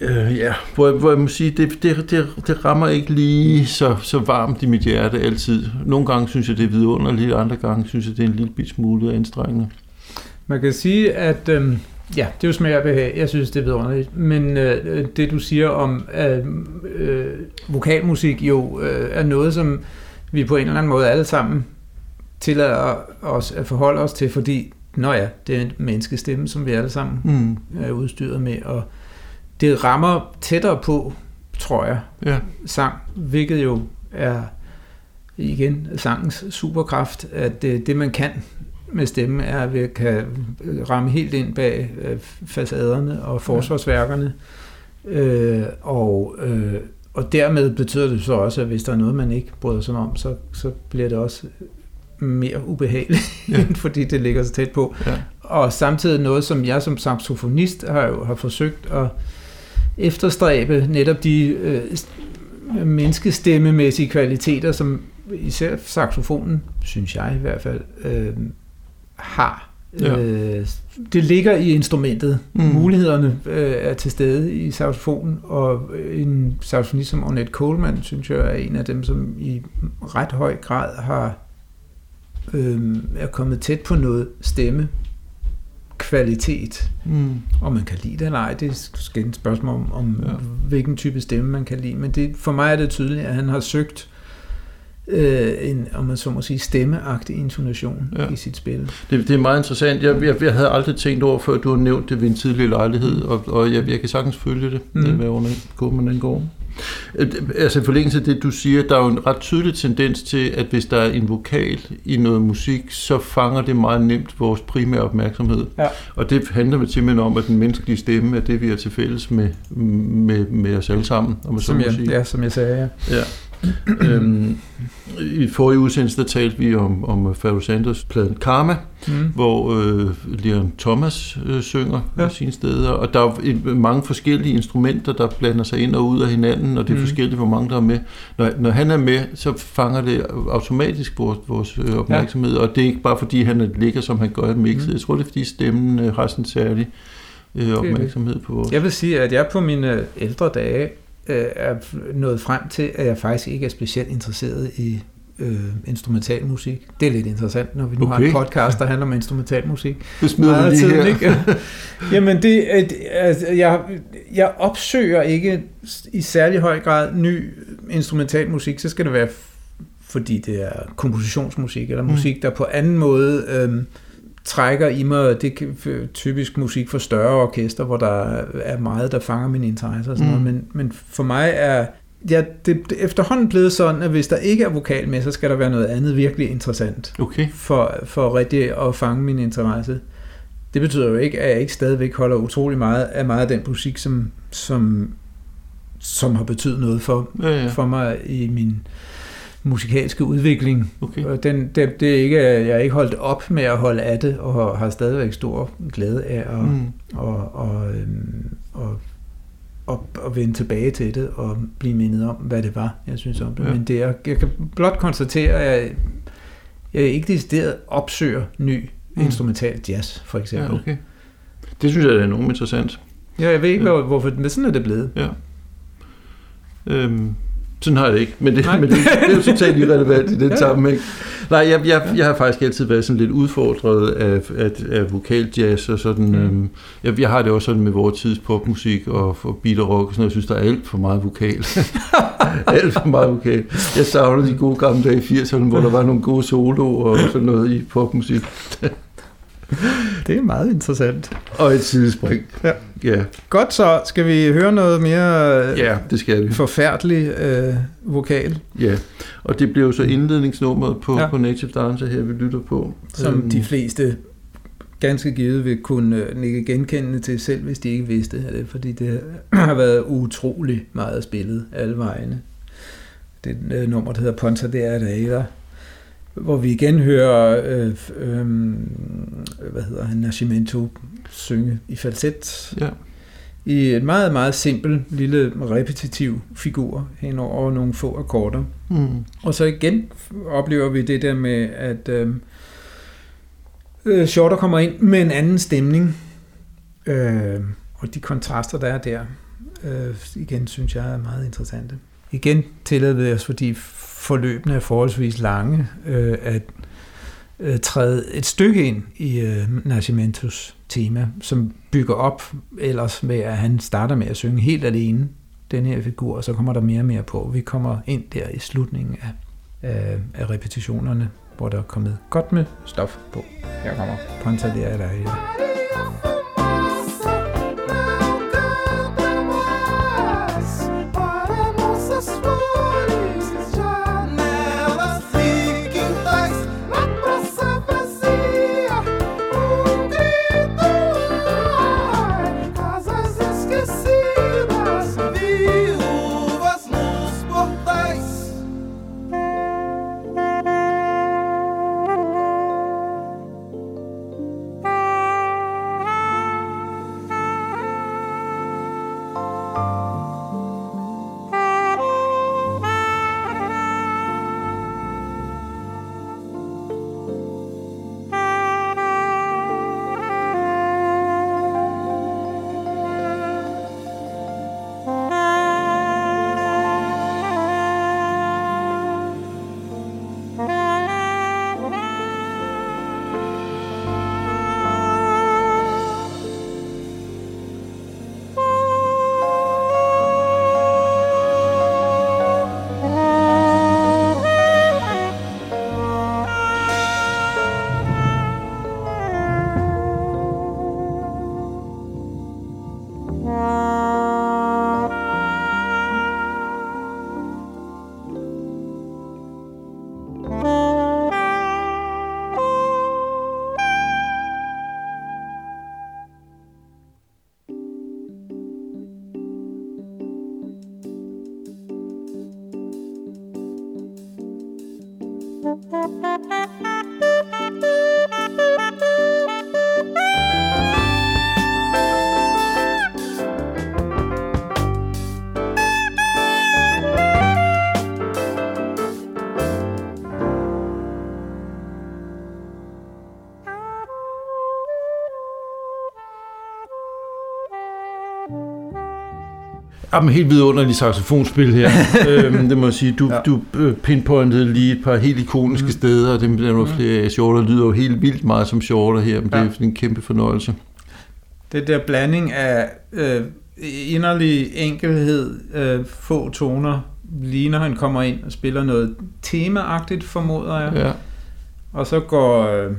S1: Øh, ja, hvor, hvor jeg må sige, det, det, det, det rammer ikke lige så, så varmt i mit hjerte altid. Nogle gange synes jeg, det er vidunderligt, andre gange synes jeg, det er en lille bit smule anstrengende.
S2: Man kan sige, at øh, ja, det er jo smag og behag. Jeg synes, det er vidunderligt. Men øh, det, du siger om at øh, vokalmusik, jo øh, er noget, som vi på en eller anden måde alle sammen tillader os at forholde os til, fordi, nå ja, det er en menneskestemme, som vi alle sammen mm. er udstyret med, og det rammer tættere på, tror jeg, ja. sang, hvilket jo er igen sangens superkraft, at det, det man kan med stemme er, at vi kan ramme helt ind bag øh, facaderne og forsvarsværkerne, øh, og, øh, og dermed betyder det så også, at hvis der er noget, man ikke bryder sig om, så, så bliver det også mere ubehageligt, ja. fordi det ligger så tæt på. Ja. Og samtidig noget, som jeg som saxofonist har jo har forsøgt at efterstræbe netop de øh, menneskestemmemæssige kvaliteter, som især saxofonen, synes jeg i hvert fald, øh, har. Ja. Øh, det ligger i instrumentet. Mm. Mulighederne øh, er til stede i saxofonen, og en saxofonist som Ornette Coleman, synes jeg, er en af dem, som i ret høj grad har øh, er kommet tæt på noget stemme kvalitet. Mm. Og man kan lide det eller ej, det er et spørgsmål om, om ja. hvilken type stemme man kan lide. Men det, for mig er det tydeligt, at han har søgt øh, en, om man så må sige, stemmeagtig intonation ja. i sit spil.
S1: Det, det er meget interessant. Jeg, jeg, jeg havde aldrig tænkt over, før du har nævnt det ved en tidlig lejlighed, og, og jeg, jeg kan sagtens følge det, mm. hvad under den går. Øh, altså i forlængelse af det, du siger, der er jo en ret tydelig tendens til, at hvis der er en vokal i noget musik, så fanger det meget nemt vores primære opmærksomhed. Ja. Og det handler vel simpelthen om, at den menneskelige stemme er det, vi er til fælles med, med, med os alle sammen. Om
S2: som, jeg, sige. ja, som jeg sagde, ja. ja
S1: øhm, I forrige udsendelse, der talte vi om, om Pharoah Sanders pladen Karma, mm. hvor øh, Leon Thomas øh, synger ja. sine steder, og der er et, mange forskellige instrumenter, der blander sig ind og ud af hinanden, og det er mm. forskelligt, hvor mange der er med. Når, når han er med, så fanger det automatisk vores, vores øh, opmærksomhed, ja. og det er ikke bare fordi, han ligger, som han gør i mixet. Mm. Jeg tror, det er fordi stemmen øh, har sådan særlig øh, opmærksomhed på vores.
S2: Jeg vil sige, at jeg på mine ældre dage øh, er nået frem til, at jeg faktisk ikke er specielt interesseret i øh, instrumentalmusik. Det er lidt interessant, når vi nu okay. har en podcast, der handler om instrumentalmusik.
S1: Det smider vi lige tiden, her. Ikke?
S2: Jamen, det, altså, jeg, jeg opsøger ikke i særlig høj grad ny instrumentalmusik, så skal det være fordi det er kompositionsmusik, eller mm. musik, der på anden måde øh, trækker i mig, det er typisk musik for større orkester, hvor der er meget, der fanger min interesse og sådan mm. noget, men, men for mig er ja, det, det efterhånden blevet sådan, at hvis der ikke er vokal med, så skal der være noget andet virkelig interessant
S1: okay.
S2: for, for rigtig at fange min interesse. Det betyder jo ikke, at jeg ikke stadigvæk holder utrolig meget af meget af den musik, som, som, som har betydet noget for, ja, ja. for mig i min musikalske udvikling. Okay. Og den, det, det er ikke, jeg er ikke holdt op med at holde af det, og har stadigvæk stor glæde af at, mm. og, og, øhm, og, og, og vende tilbage til det, og blive mindet om, hvad det var, jeg synes om det. Ja. Men det er, jeg kan blot konstatere, at jeg, jeg ikke decideret opsøger ny mm. instrumental jazz, for eksempel.
S1: Ja, okay. Det synes jeg er enormt interessant.
S2: Ja, jeg ved ikke, ja. hvorfor, men sådan er det blevet.
S1: Ja. Øhm, sådan har jeg det ikke, men det, men det, det er jo totalt irrelevant i den ja. sammenhæng. Nej, jeg, jeg, jeg har faktisk altid været sådan lidt udfordret af, af, af vokaljazz og sådan. Mm. Øhm, jeg, jeg har det også sådan med vores tids popmusik og, og beat og rock og sådan noget. Jeg synes, der er alt for meget vokal. alt for meget vokal. Jeg savner de gode gamle dage i 80'erne, hvor der var nogle gode soloer og sådan noget i popmusik.
S2: det er meget interessant.
S1: Og et sidespring.
S2: Ja. ja. Godt så. Skal vi høre noget mere
S1: ja, det skal vi.
S2: forfærdelig øh, vokal?
S1: Ja, og det bliver jo så indledningsnummeret på, ja. på Native Dancer her, vi lytter på.
S2: Som um, de fleste ganske givet vil kunne øh, nikke genkendende til selv, hvis de ikke vidste det, fordi det har været utrolig meget spillet alle vegne. Det øh, nummer, der hedder Ponta de Arreira, hvor vi igen hører, øh, øh, hvad hedder han, Nascimento synge i falset. Ja. I en meget, meget simpel, lille, repetitiv figur hen over nogle få akkorder. Mm. Og så igen oplever vi det der med, at øh, øh, Shorter kommer ind med en anden stemning. Øh, og de kontraster, der er der, øh, igen synes jeg er meget interessante. Igen tillader vi os, fordi forløbene er forholdsvis lange, øh, at øh, træde et stykke ind i øh, Nascimentos tema, som bygger op ellers med, at han starter med at synge helt alene, den her figur, og så kommer der mere og mere på. Vi kommer ind der i slutningen af, af, af repetitionerne, hvor der er kommet godt med stof på. Her kommer Ponta de Araia.
S1: Jamen, helt vidunderligt saxofonspil her. øhm, det må jeg sige. Du, ja. du øh, pinpointede lige et par helt ikoniske mm. steder, og dem der er flere af. Shorter lyder jo helt vildt meget som Shorter her, men ja. det er en kæmpe fornøjelse.
S2: Det der blanding af øh, inderlig enkelhed, øh, få toner, lige når han kommer ind og spiller noget temaagtigt, formoder jeg. Ja. Og så går øh,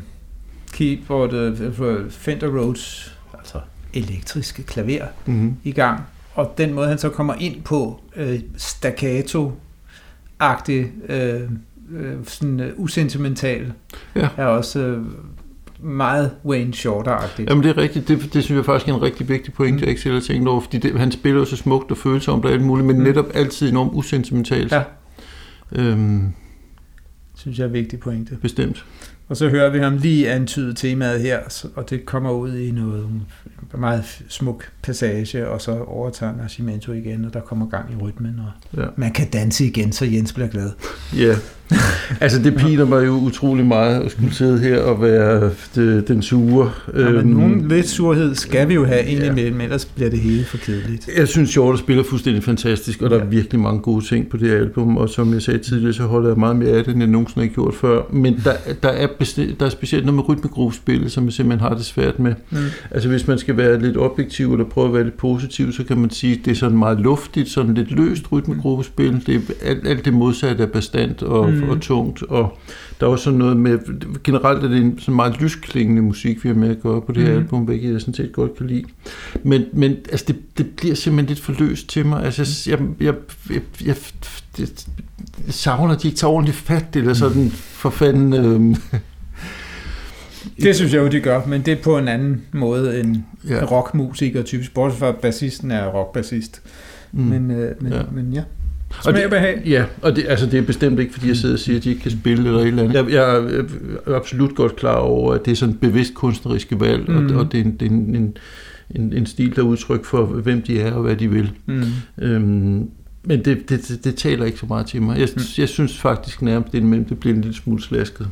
S2: keyboardet, øh, Fender Rhodes, altså elektriske klaver, mm-hmm. i gang og den måde, han så kommer ind på, øh, staccato-agtig, øh, øh, sådan uh, usentimental, ja. er også øh, meget Wayne Shorter-agtigt.
S1: Jamen det er rigtigt, det, det synes jeg faktisk er en rigtig vigtig point, mm. jeg ikke selv har tænkt over, fordi det, han spiller jo så smukt og følsomt og alt muligt, men mm. netop altid enormt usentimentalt. Ja.
S2: Øhm, synes jeg er en vigtig pointe.
S1: Bestemt.
S2: Og så hører vi ham lige antyde temaet her, og det kommer ud i noget meget smuk passage, og så overtager Nascimento igen, og der kommer gang i rytmen, og ja. man kan danse igen, så Jens bliver glad.
S1: Ja, altså det piner mig jo utrolig meget at skulle sidde her og være det, den sure.
S2: Ja, men øhm, nogen lidt surhed skal vi jo have indimellem, ja. ellers bliver det hele for kedeligt.
S1: Jeg synes, Shorter spiller fuldstændig fantastisk, og der ja. er virkelig mange gode ting på det her album, og som jeg sagde tidligere, så holder jeg meget mere af det, end jeg nogensinde har gjort før. Men der, der, er, bestemt, der er specielt noget med rytmegruppespillet, som jeg simpelthen har det svært med. Mm. Altså hvis man skal være lidt objektiv, eller prøve at være lidt positiv, så kan man sige, at det er sådan meget luftigt, sådan lidt løst rytmegruppespil. Det er alt, alt det modsatte er bestandt og, mm. Og tungt, og der er også sådan noget med, generelt er det en sådan meget lysklingende musik, vi har med at gøre på det her mm. album, hvilket jeg sådan set godt kan lide. Men, men altså, det, det bliver simpelthen lidt for løst til mig. Altså, jeg, jeg, jeg, jeg, jeg, jeg savner, at de ikke tager ordentligt fat, eller sådan for fanden... Øh,
S2: det synes jeg jo, de gør, men det er på en anden måde end ja. rockmusikere typisk, bortset fra bassisten er rockbassist. Mm. Men, øh, men, ja. men ja.
S1: Og det, ja, og det, altså det er bestemt ikke, fordi jeg sidder og siger, at de ikke kan spille eller et eller andet. Jeg, jeg er absolut godt klar over, at det er sådan et bevidst kunstneriske valg, mm. og, og det er, en, det er en, en, en stil, der er udtryk for, hvem de er og hvad de vil. Mm. Øhm, men det, det, det, det taler ikke så meget til mig. Jeg, mm. jeg synes faktisk nærmest, det, det bliver en lille smule slasket.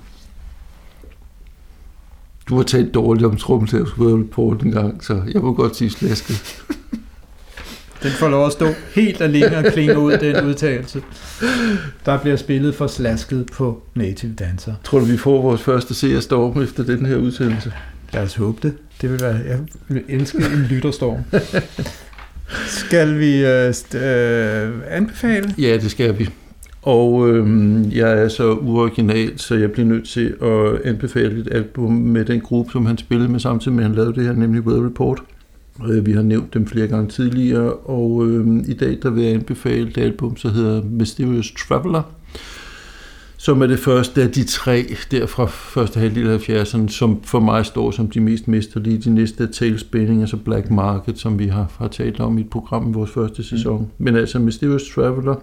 S1: Du har talt dårligt om trommeslager på den gang, så jeg må godt sige slasket.
S2: Den får lov at stå helt alene og klinge ud, den udtalelse. Der bliver spillet for slasket på Native Dancer.
S1: Tror du, vi får vores første seerstorm efter den her udsendelse?
S2: Lad os håbe det. Det vil være, jeg vil elske en lytterstorm. Skal vi øh, øh, anbefale?
S1: Ja, det skal vi. Og øh, jeg er så uoriginal, så jeg bliver nødt til at anbefale et album med den gruppe, som han spillede med samtidig med, at han lavede det her, nemlig Weather Report. Øh, vi har nævnt dem flere gange tidligere, og øh, i dag der vil jeg anbefale det album, der hedder Mysterious Traveler, som er det første af de tre der fra første halvdel af 70'erne, som for mig står som de mest mesterlige. De næste er Tailspinning, altså Black Market, som vi har, har talt om i et program i vores første sæson. Mm. Men altså Mysterious Traveler,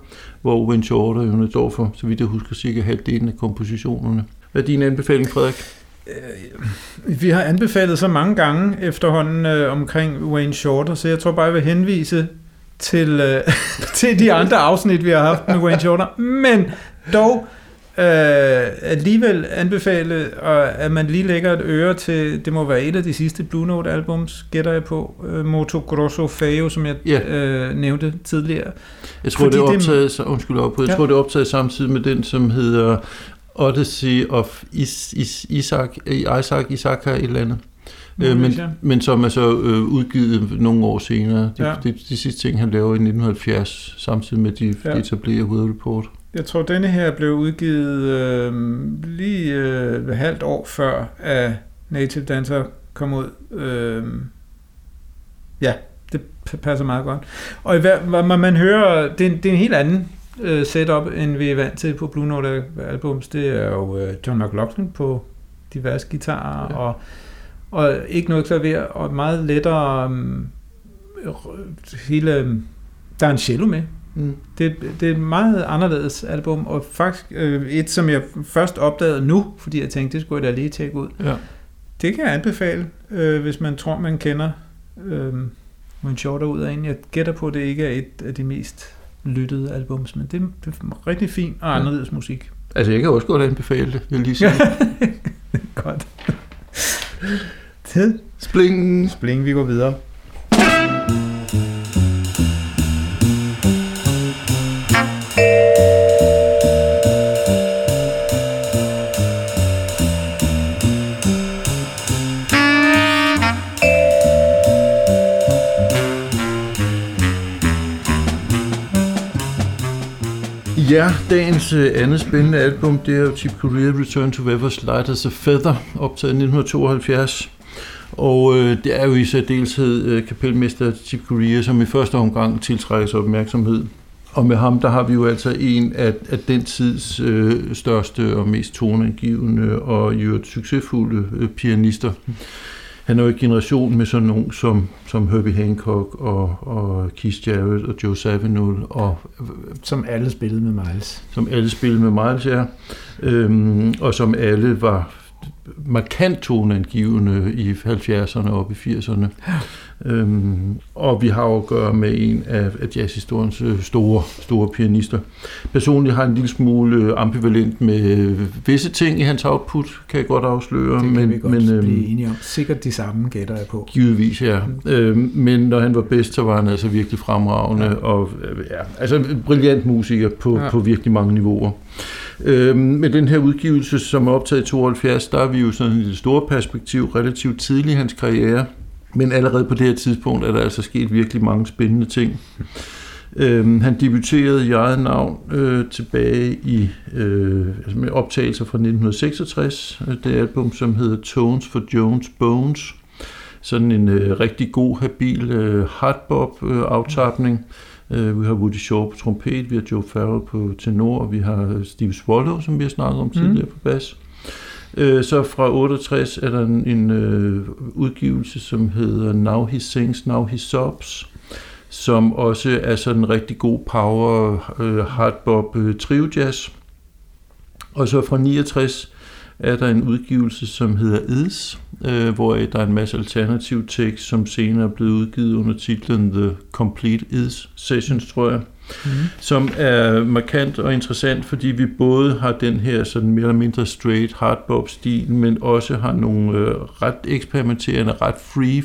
S1: hvor Wayne Shorter jo står for, så vidt jeg husker, cirka halvdelen af kompositionerne. Hvad er din anbefaling, Frederik?
S2: Vi har anbefalet så mange gange efterhånden øh, omkring Wayne Shorter, så jeg tror bare, jeg vil henvise til, øh, til de andre afsnit, vi har haft med Wayne Shorter. Men dog øh, alligevel anbefale, at man lige lægger et øre til, det må være et af de sidste Blue Note albums, gætter jeg på, øh, Moto Grosso Feo, som jeg yeah. øh, nævnte tidligere.
S1: Jeg tror, Fordi det er optaget, det, undskyld op, jeg ja. tror, det er optaget samtidig med den, som hedder Odyssey of Is, Is, Isaac, Isaac, Isaac et eller andet. Øh, men, men som er så øh, udgivet nogle år senere. De, ja. de, de sidste ting, han laver i 1970, samtidig med, at de ja. etablerer Weather Report.
S2: Jeg tror, denne her blev udgivet øh, lige øh, et halvt år før, at Native Dancer kom ud. Øh, ja, det passer meget godt. Og i hvad man hører, det er, det er en helt anden øh, setup, end vi er vant til på Blue Note albums. Det er jo øh, John McLaughlin på diverse guitarer, ja. og, og ikke noget klaver, og meget lettere øh, hele... Der er en cello med, Mm. Det, det er et meget anderledes album, og faktisk øh, et, som jeg først opdagede nu, fordi jeg tænkte, det skulle jeg da lige tjekke ud. Ja. Det kan jeg anbefale, øh, hvis man tror, man kender øh, When Shorter ud af en. Jeg gætter på, at det ikke er et af de mest lyttede albums, men det, det er rigtig fint og anderledes ja. musik.
S1: Altså, jeg kan også godt anbefale det, vil lige sige.
S2: godt. Tid.
S1: Spling.
S2: Spling, vi går videre.
S1: Ja, dagens øh, andet spændende album, det er jo Tip Corea Return to Weather's Light as a Feather, optaget i 1972. Og øh, det er jo i særdeleshed øh, kapelmester Tip Corea, som i første omgang tiltrækker sig opmærksomhed. Og med ham, der har vi jo altså en af, af den tids øh, største og mest toneangivende og jo succesfulde øh, pianister. Han er jo i generation med sådan nogen som, som Herbie Hancock og, og Keith Jarrett og Joe Zawinul. Og,
S2: som alle spillede med Miles.
S1: Som alle spillede med Miles, ja. Øhm, og som alle var markant toneangivende i 70'erne og op i 80'erne. Øhm, og vi har jo at gøre med en af, af jazzhistoriens øh, store, store pianister. Personligt har jeg en lille smule øh, ambivalent med øh, visse ting i hans output, kan jeg godt afsløre. Det
S2: kan men, vi godt men, øhm, blive enige om. Sikkert de samme gætter jeg på.
S1: Givetvis, ja. Mm. Øhm, men når han var bedst, så var han altså virkelig fremragende, ja. og ja, altså en brilliant musiker på, ja. på virkelig mange niveauer. Øhm, med den her udgivelse, som er optaget i 72, der er vi jo sådan i det store perspektiv relativt tidlig i hans karriere. Men allerede på det her tidspunkt er der altså sket virkelig mange spændende ting. Øhm, han debuterede i eget navn øh, tilbage i øh, altså med optagelser fra 1966, øh, det album, som hedder Tones for Jones Bones. Sådan en øh, rigtig god, habil øh, hardbop-aftapning. Øh, vi har Woody Shaw på trompet, vi har Joe Farrell på tenor, og vi har Steve Swallow, som vi har snakket om mm. tidligere på bas. Øh, så fra 68 er der en, en øh, udgivelse, som hedder Now He Sings, Now He Sobs, som også er sådan en rigtig god power øh, hardbop øh, trio jazz. Og så fra 69 er der en udgivelse, som hedder Eds, øh, hvor der er en masse alternativ tekst, som senere er blevet udgivet under titlen The Complete Eds Sessions, tror jeg mm. som er markant og interessant, fordi vi både har den her sådan mere eller mindre straight hardbop-stil, men også har nogle øh, ret eksperimenterende, ret free,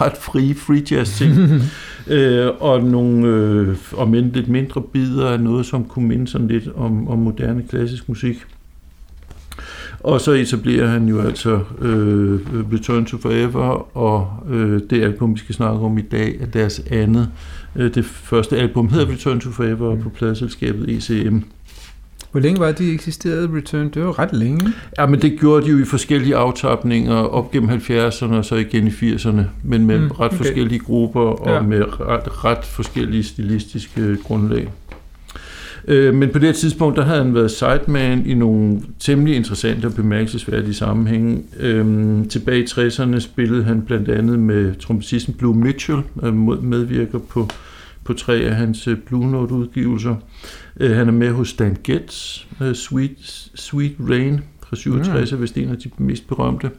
S1: ret free free jazz ting, øh, og nogle, øh, om end lidt mindre bidder af noget, som kunne minde sådan lidt om, om moderne klassisk musik. Og så etablerer han jo altså øh, Return to Forever, og øh, det album, vi skal snakke om i dag, er deres andet. Øh, det første album hedder Return to Forever mm. på pladselskabet ECM.
S2: Hvor længe var de eksisterede, Return? Det var ret længe.
S1: Ja, men det gjorde de jo i forskellige aftapninger op gennem 70'erne og så igen i 80'erne, men med mm, ret okay. forskellige grupper og ja. med ret, ret forskellige stilistiske grundlag. Øh, men på det tidspunkt, der havde han været sideman i nogle temmelig interessante og bemærkelsesværdige sammenhænge. Øh, tilbage i 60'erne spillede han blandt andet med trompetisten Blue Mitchell, medvirker på, på tre af hans øh, Blue Note-udgivelser. Øh, han er med hos Stan Getz, øh, Sweet, Sweet Rain fra 67, ja. er vist en af de mest berømte. Øh,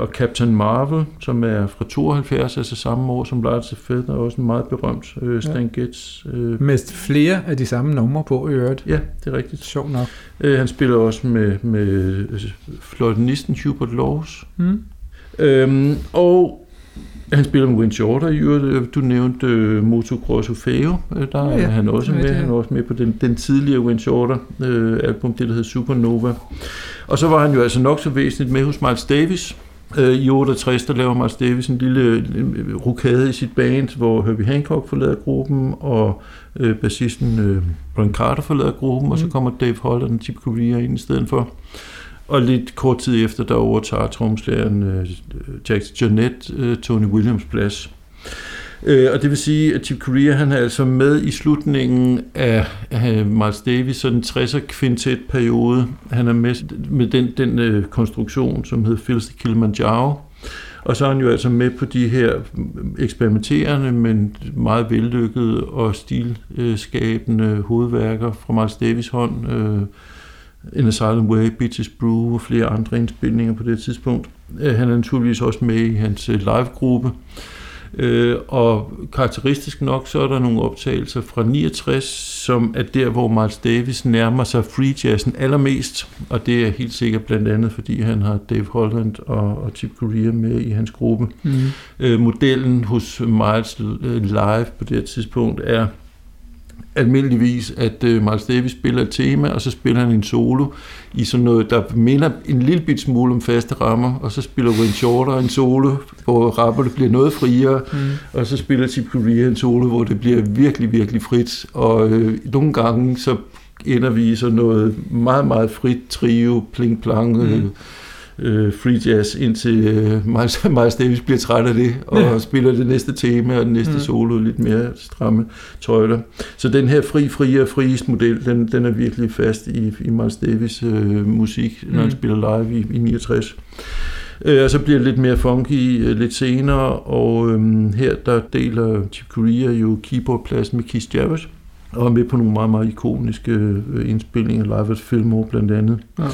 S1: og Captain Marvel, som er fra 72, altså samme år som Lars Feather, er også en meget berømt øh, Stan ja. Getz.
S2: Øh. Med flere af de samme numre på i øvrigt.
S1: Ja, det er rigtigt.
S2: Sjov nok.
S1: Øh, han spiller også med, med øh, fløjtenisten Hubert Laws. Mm. Øhm, og han spiller med Wayne Shorter. Du nævnte uh, Motocross Ofeo. Der ja, ja. er han også med. Han er også med på den, den tidligere Wayne Shorter uh, album, det der hedder Supernova. Og så var han jo altså nok så væsentligt med hos Miles Davis. I 68, der laver Miles Davis en lille rokade i sit band, hvor Herbie Hancock forlader gruppen, og uh, bassisten uh, Brian Carter forlader gruppen, mm. og så mm. kommer Dave Holland og Chip Corea ind i stedet for. Og lidt kort tid efter, der overtager tromslæren øh, Jack Jeanette øh, Tony Williams plads. Øh, og det vil sige, at Chip Corea han er altså med i slutningen af uh, Miles Davis sådan 60'er kvintet periode. Han er med med den, den øh, konstruktion, som hedder Phil's Kilimanjaro. Og så er han jo altså med på de her øh, eksperimenterende, men meget vellykkede og stilskabende hovedværker fra Miles Davis hånd. Øh, In a Silent Way, Beaches Brew og flere andre indspilninger på det tidspunkt. Øh, han er naturligvis også med i hans øh, live-gruppe. Øh, og karakteristisk nok, så er der nogle optagelser fra 69, som er der, hvor Miles Davis nærmer sig free jazzen allermest, og det er helt sikkert blandt andet, fordi han har Dave Holland og, og Chip Corea med i hans gruppe. Mm. modellen hos Miles live på det tidspunkt er almindeligvis, at uh, Miles Davis spiller et tema, og så spiller han en solo i sådan noget, der minder en lille bit smule om faste rammer, og så spiller Wayne Shorter en solo, hvor rapperne bliver noget friere, mm. og så spiller Chip Corea en solo, hvor det bliver virkelig, virkelig frit, og øh, nogle gange så ender vi i sådan noget meget, meget frit trio, pling-plang, mm. øh, øh, free jazz, indtil øh, Miles, Miles Davis bliver træt af det, og ja. spiller det næste tema og den næste mm. solo lidt mere stramme tøjler. Så den her fri, fri og friest model, den, den er virkelig fast i, i Miles Davis øh, musik, når mm. han spiller live i, i 69. Øh, og så bliver det lidt mere funky øh, lidt senere, og øh, her der deler Chip Corea jo keyboardpladsen med Keith Jarrett, og er med på nogle meget, meget ikoniske øh, indspilninger, live at Fillmore blandt andet. Ja.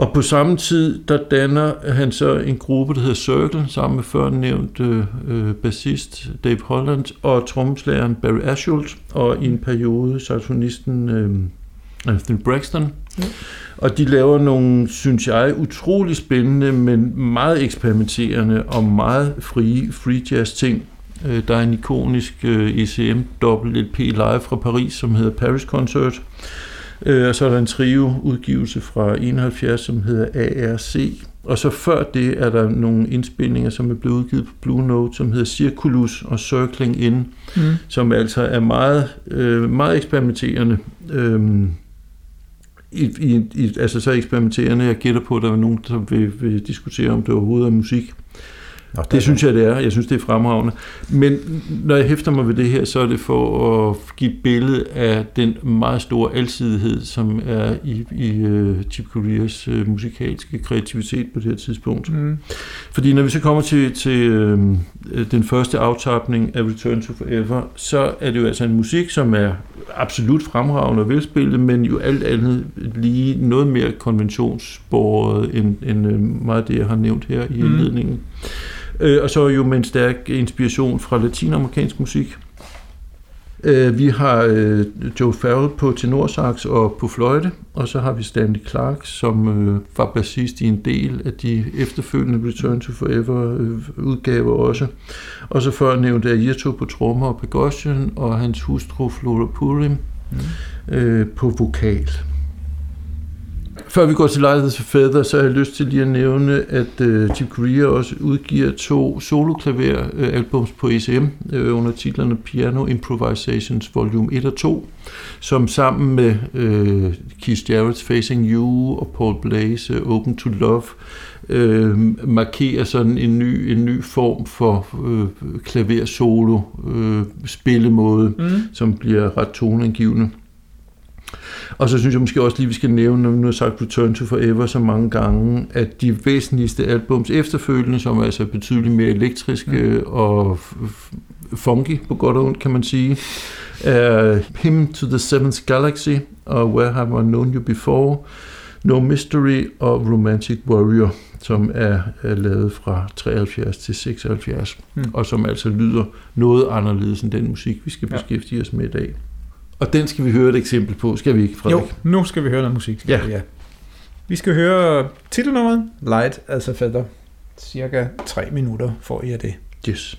S1: Og på samme tid, der danner han så en gruppe, der hedder Circle, sammen med før nævnt øh, bassist Dave Holland og trommeslageren Barry Ashult, og i en periode saxofonisten øh, Anthony Braxton. Ja. Og de laver nogle, synes jeg, utrolig spændende, men meget eksperimenterende og meget frie free jazz ting. Øh, der er en ikonisk øh, ECM dobbelt LP live fra Paris, som hedder Paris Concert, Øh, og så er der en trio-udgivelse fra 71, som hedder ARC. Og så før det er der nogle indspilninger, som er blevet udgivet på Blue Note, som hedder Circulus og Circling In, mm. som altså er meget, øh, meget eksperimenterende. Øhm, i, i, i, altså så eksperimenterende, jeg gætter på, at der er nogen, der vil, vil diskutere, om det overhovedet er musik. Nå, det, det synes jeg, det er. Jeg synes, det er fremragende. Men når jeg hæfter mig ved det her, så er det for at give et billede af den meget store alsidighed, som er i, i uh, Chip Coreas uh, musikalske kreativitet på det her tidspunkt. Mm. Fordi når vi så kommer til, til uh, den første aftapning af Return to Forever, så er det jo altså en musik, som er absolut fremragende og velspillet, men jo alt andet lige noget mere konventionsbordet end, end meget af det, jeg har nævnt her i mm. indledningen. Mm. Øh, og så jo med en stærk inspiration fra latinamerikansk musik. Øh, vi har øh, Joe Farrell på tenorsax og på fløjte, og så har vi Stanley Clark, som øh, var bassist i en del af de efterfølgende Return to Forever øh, udgaver også. Og så før nævnte jeg Irto på trommer og percussion, og hans hustru Flora Purim mm. øh, på vokal. Før vi går til Light the Feather, så har jeg lyst til lige at nævne, at uh, Chip Corea også udgiver to soloklaver-albums på ECM uh, under titlerne Piano Improvisations Volume 1 og 2, som sammen med uh, Keith Jarrett's Facing You og Paul Blaze uh, Open to Love uh, markerer sådan en ny, en ny form for uh, klaver-solo uh, spillemåde, mm. som bliver ret toneangivende. Og så synes jeg måske også lige, vi skal nævne, når vi nu har sagt Return to Forever så mange gange, at de væsentligste albums efterfølgende, som er altså betydeligt mere elektriske mm. og funky på godt og ondt, kan man sige, er Him to the Seventh Galaxy og Where Have I Known You Before, No Mystery og Romantic Warrior, som er, er lavet fra 73 til 76, mm. og som altså lyder noget anderledes end den musik, vi skal ja. beskæftige os med i dag. Og den skal vi høre et eksempel på, skal vi ikke, Frederik?
S2: Jo, nu skal vi høre noget musik. Ja. Vi, ja. Vi skal høre titelnummeret, Light as a Feather. Cirka 3 minutter får I af det.
S1: Yes.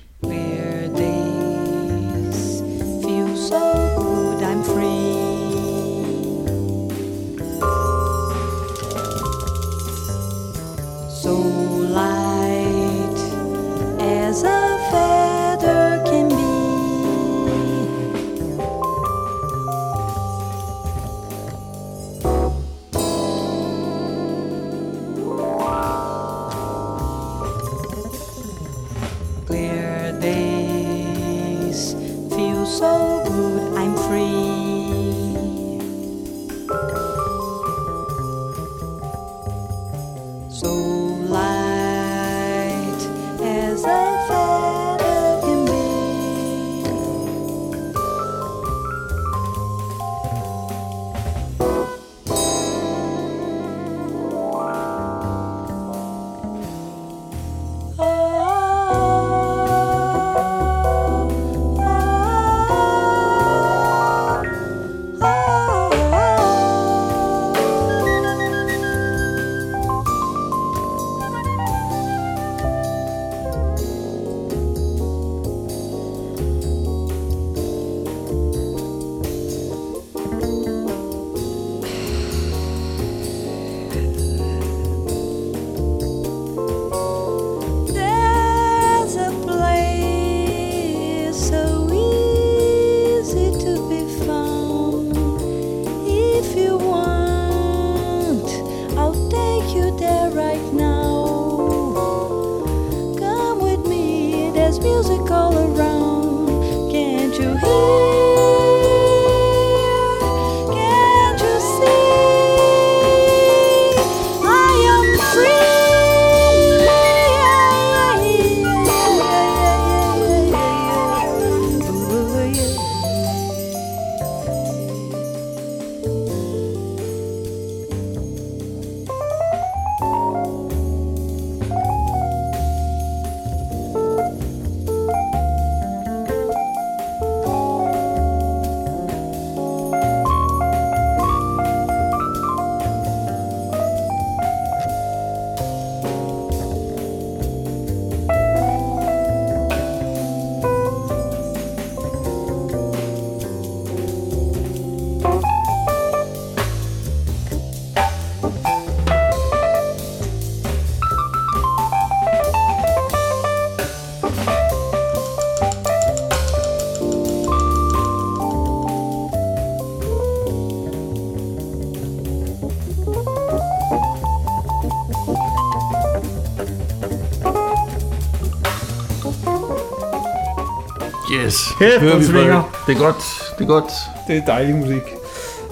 S1: Yes.
S2: Kæft, hvor svinger.
S1: Det er godt. Det er godt.
S2: Det er dejlig musik.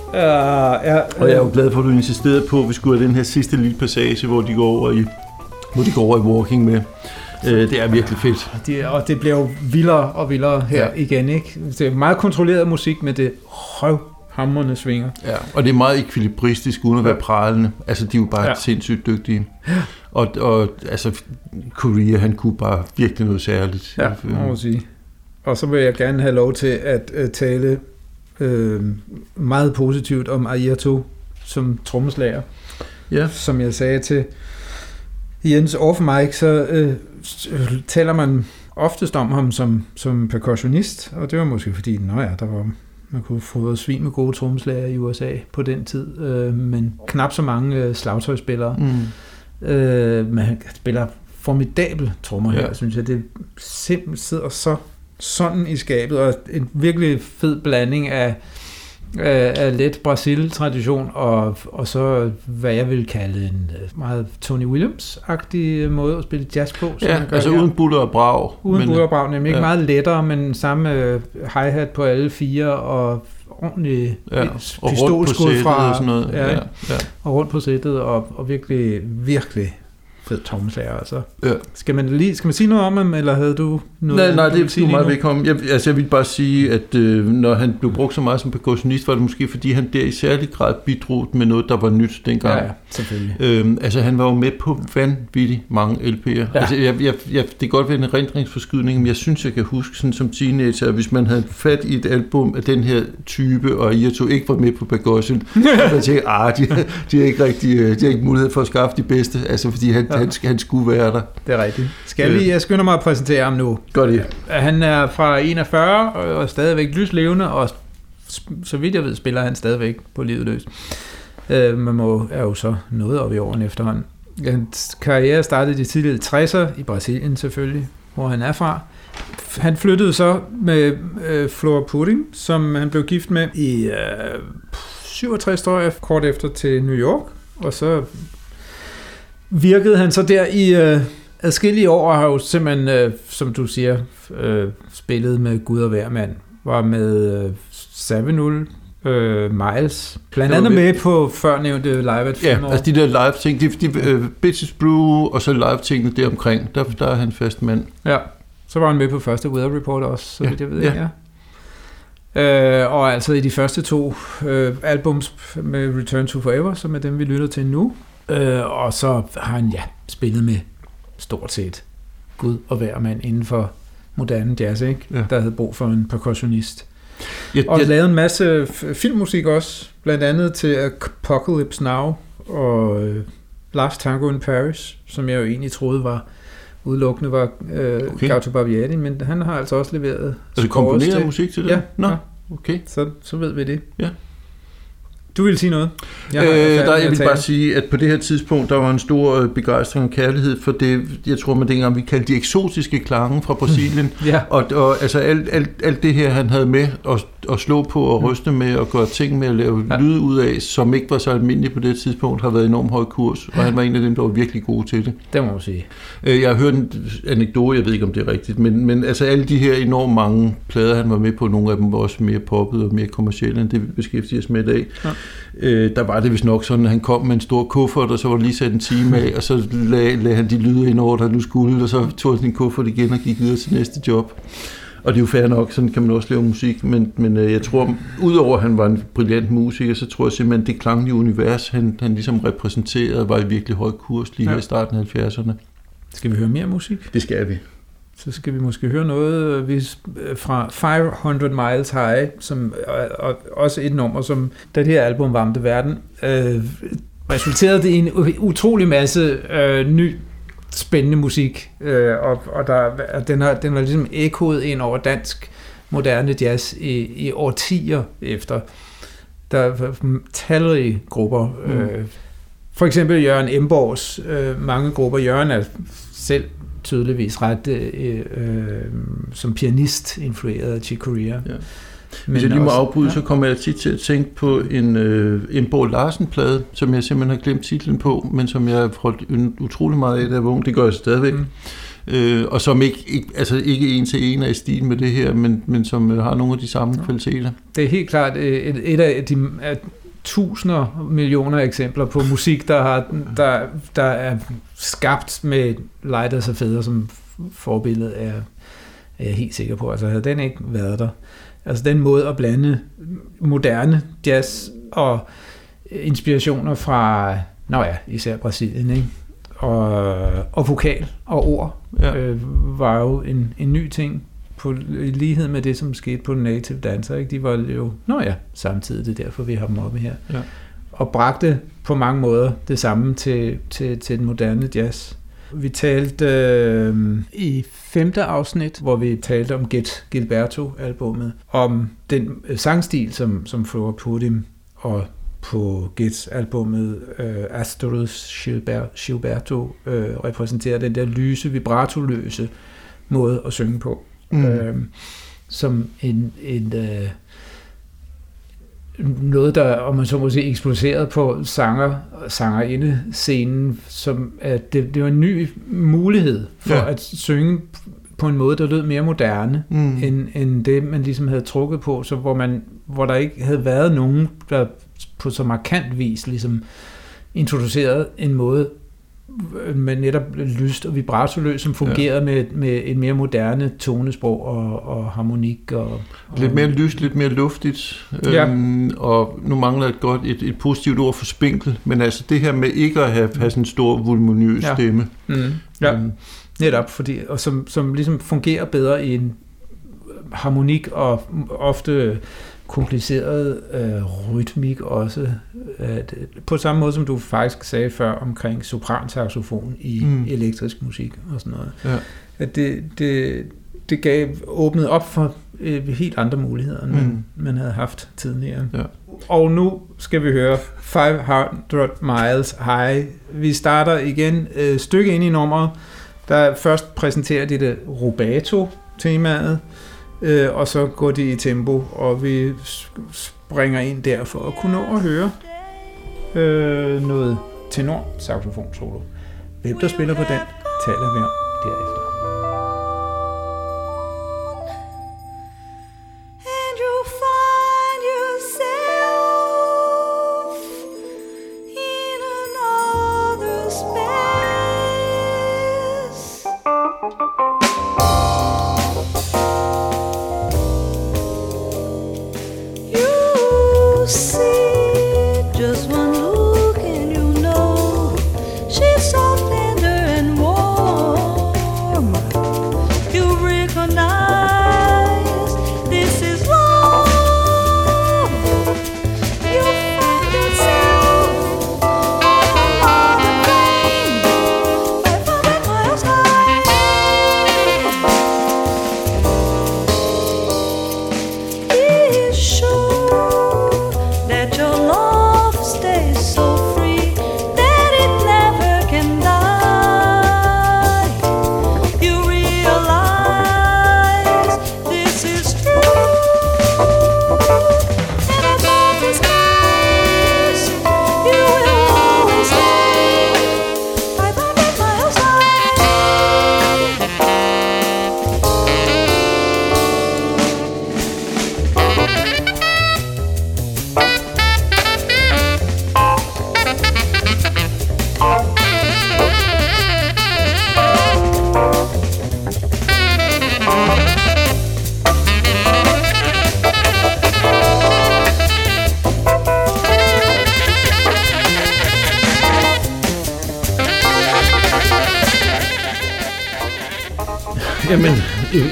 S1: Uh, ja, uh, og jeg er jo glad for, at du insisterede på, at vi skulle have den her sidste lille passage, hvor de går over i, hvor de går over i walking med. Uh, det er virkelig fedt.
S2: Det, og det bliver jo vildere og vildere her ja. igen. Ikke? Det er meget kontrolleret musik med det røv hammerne svinger.
S1: Ja, og det er meget ekvilibristisk, uden at være pralende. Altså, de er jo bare ja. sindssygt dygtige. Og, og altså, Korea, han kunne bare virkelig noget særligt.
S2: Ja, må man sige. Og så vil jeg gerne have lov til at uh, tale uh, meget positivt om Ayrton som trommeslager.
S1: Ja.
S2: Som jeg sagde til Jens off mic, så uh, taler man oftest om ham som, som percussionist, og det var måske fordi, nå ja, der var, man kunne få svin med gode trommeslager i USA på den tid, øh, men knap så mange øh, slagtøjspillere. Mm. Øh, men han spiller formidabel trommer her, ja. synes jeg. Det simpelthen sidder så sådan i skabet, og en virkelig fed blanding af af let Brasil-tradition, og, og så hvad jeg vil kalde en øh, meget Tony Williams-agtig måde at spille jazz på.
S1: Ja, altså her. uden buller og brag.
S2: Uden buller og brag, nemlig ja. ikke meget lettere, men samme øh, hi-hat på alle fire, og ordentlig ja, pistolskud fra...
S1: Og sådan noget. Ja, ja,
S2: ja. Og rundt på sættet, og, og virkelig, virkelig fed trommeslager. Altså. Ja. Skal, man lige, skal man sige noget om ham, eller havde du noget?
S1: Nej, nej, det er meget velkommen. Jeg, altså, jeg vil bare sige, at øh, når han blev brugt så meget som percussionist, var det måske fordi, han der i særlig grad bidrog med noget, der var nyt dengang.
S2: Ja, ja selvfølgelig.
S1: Øhm, altså, han var jo med på vanvittigt mange LP'er. Ja. Altså, jeg, jeg, jeg, det kan godt være en rendringsforskydning, men jeg synes, jeg kan huske sådan som teenager, at hvis man havde fat i et album af den her type, og tog ikke var med på percussion, så jeg tænkte, ah, de, de, har ikke rigtig, øh, de har ikke mulighed for at skaffe de bedste, altså fordi han, ja han, han skulle være der.
S2: Det er rigtigt. Skal vi, jeg skynder mig at præsentere ham nu.
S1: Godt det.
S2: Han er fra 41 og er stadigvæk lyslevende, og så vidt jeg ved, spiller han stadigvæk på livet løs. Øh, man må, er jo så noget op i årene efterhånden. Hans karriere startede i de tidlige 60'er i Brasilien selvfølgelig, hvor han er fra. Han flyttede så med øh, Flora Pudding, som han blev gift med i øh, 67 år kort efter til New York, og så virkede han så der i øh, adskillige år, og har jo simpelthen, øh, som du siger, øh, spillet med Gud og hver mand. Var med øh, Savinul, øh, Miles, blandt andet med på førnævnte live at
S1: Ja, altså de der live ting, de, de uh, Bitches Brew og så live tingene deromkring, der, der er han fast mand.
S2: Ja, så var han med på første Weather Report også, så ja. vidt jeg ved. Ja. ja. Øh, og altså i de første to øh, albums med Return to Forever, som er dem, vi lytter til nu, Øh, og så har han ja, spillet med stort set Gud og hver mand inden for moderne jazz, ikke? Ja. der havde brug for en percussionist. Ja, og ja. lavet en masse filmmusik også, blandt andet til Apocalypse Now og øh, Last Tango in Paris, som jeg jo egentlig troede var udelukkende var øh, okay. Gaucho Barbieri, men han har altså også leveret...
S1: Altså komponeret musik til det?
S2: Ja.
S1: Nå,
S2: ja.
S1: okay.
S2: Så, så ved vi det.
S1: Ja.
S2: Du vil sige noget?
S1: Jeg, øh, der, jeg vil bare sige, at på det her tidspunkt, der var en stor øh, begejstring og kærlighed for det, jeg tror man dengang, vi kaldte de eksotiske klange fra Brasilien.
S2: ja.
S1: og, og altså alt, alt, alt det her, han havde med at, at slå på og ryste med og gøre ting med at lave ja. lyd ud af, som ikke var så almindeligt på det tidspunkt, har været enormt høj kurs, og han var en af dem, der var virkelig gode til det.
S2: Det må man sige.
S1: Øh, jeg har hørt en anekdote, jeg ved ikke, om det er rigtigt, men, men altså alle de her enormt mange plader, han var med på, nogle af dem var også mere poppet og mere kommercielle, end det vi beskæftiger os med i dag. Ja. Øh, der var det vist nok sådan, at han kom med en stor kuffert, og så var lige sat en time af, og så lagde, lagde han de lyde ind over, der nu skulle, og så tog han sin kuffert igen og gik videre til næste job. Og det er jo fair nok, sådan kan man også lave musik, men, men øh, jeg tror, udover at han var en brilliant musiker, så tror jeg simpelthen, at det klanglige univers, han, han ligesom repræsenterede, var i virkelig høj kurs lige ja. her i starten af 70'erne.
S2: Skal vi høre mere musik?
S1: Det skal vi
S2: så skal vi måske høre noget øh, fra 500 Miles High, som er også et nummer, som da det her album varmte verden, øh, resulterede det i en utrolig masse øh, ny spændende musik, øh, og, og der, den, har, den var ligesom ekkoet ind over dansk moderne jazz i, i årtier efter. Der var talrige grupper. Mm. Øh, for eksempel Jørgen Emborgs øh, mange grupper. Jørgen er selv tydeligvis ret øh, øh, som pianist influeret af Chick Corea. Ja.
S1: Men Hvis jeg lige må afbryde, ja. så kommer jeg tit til at tænke på en, øh, en Bo Larsen-plade, som jeg simpelthen har glemt titlen på, men som jeg har holdt utrolig meget af, da jeg var ung. Det gør jeg stadigvæk. Mm. Øh, og som ikke, ikke, altså ikke en til en er i stil med det her, men, men som øh, har nogle af de samme ja. kvaliteter.
S2: Det er helt klart øh, et, et af de tusinder millioner eksempler på musik, der, har, der, der er skabt med Lighters og Fædre som forbillede, er, er jeg helt sikker på. Altså havde den ikke været der. Altså den måde at blande moderne jazz og inspirationer fra, nå ja, især Brasilien, ikke? Og, og vokal og ord ja. øh, var jo en, en ny ting på, i lighed med det, som skete på Native Dancer. Ikke? De var jo, nå ja, samtidig, det er derfor, vi har dem oppe her.
S1: Ja.
S2: Og bragte på mange måder det samme til, til, til den moderne jazz. Vi talte øh, i femte afsnit, hvor vi talte om Get Gilberto-albummet, om den øh, sangstil, som, som Flora Pudim og på Gets-albummet øh, Astorus Gilberto øh, repræsenterer den der lyse, vibratoløse måde at synge på. Mm. Øh, som en, en øh, noget, der, om man så må sige, eksploderet på sanger sangerinde scenen, som at det, det var en ny mulighed for ja. at synge på en måde, der lød mere moderne, mm. end, end det, man ligesom havde trukket på, så hvor, man, hvor der ikke havde været nogen, der på så markant vis ligesom introducerede en måde med netop lyst og vibratoløs, som fungerede ja. med, med et mere moderne tonesprog og, og harmonik. Og, og
S1: lidt mere lyst, lidt mere luftigt. Ja. Øhm, og nu mangler et godt et, et positivt ord for spinkel, men altså det her med ikke at have, have sådan en stor voluminøs ja. stemme.
S2: Mm. Ja, øhm. netop, fordi, og som, som ligesom fungerer bedre i en harmonik og ofte kompliceret øh, rytmik også. At, på samme måde som du faktisk sagde før omkring sopransaxofon i mm. elektrisk musik og sådan noget. Ja. At det, det, det gav åbnet op for øh, helt andre muligheder, end mm. man, man havde haft tidligere. Ja. Og nu skal vi høre 500 Miles High. Vi starter igen øh, stykke ind i nummeret, der først præsenterer det rubato-temaet, øh, og så går de i tempo, og vi springer ind der for at kunne nå at høre øh, noget tenor saxofon solo. Hvem der spiller på den, taler vi om derefter.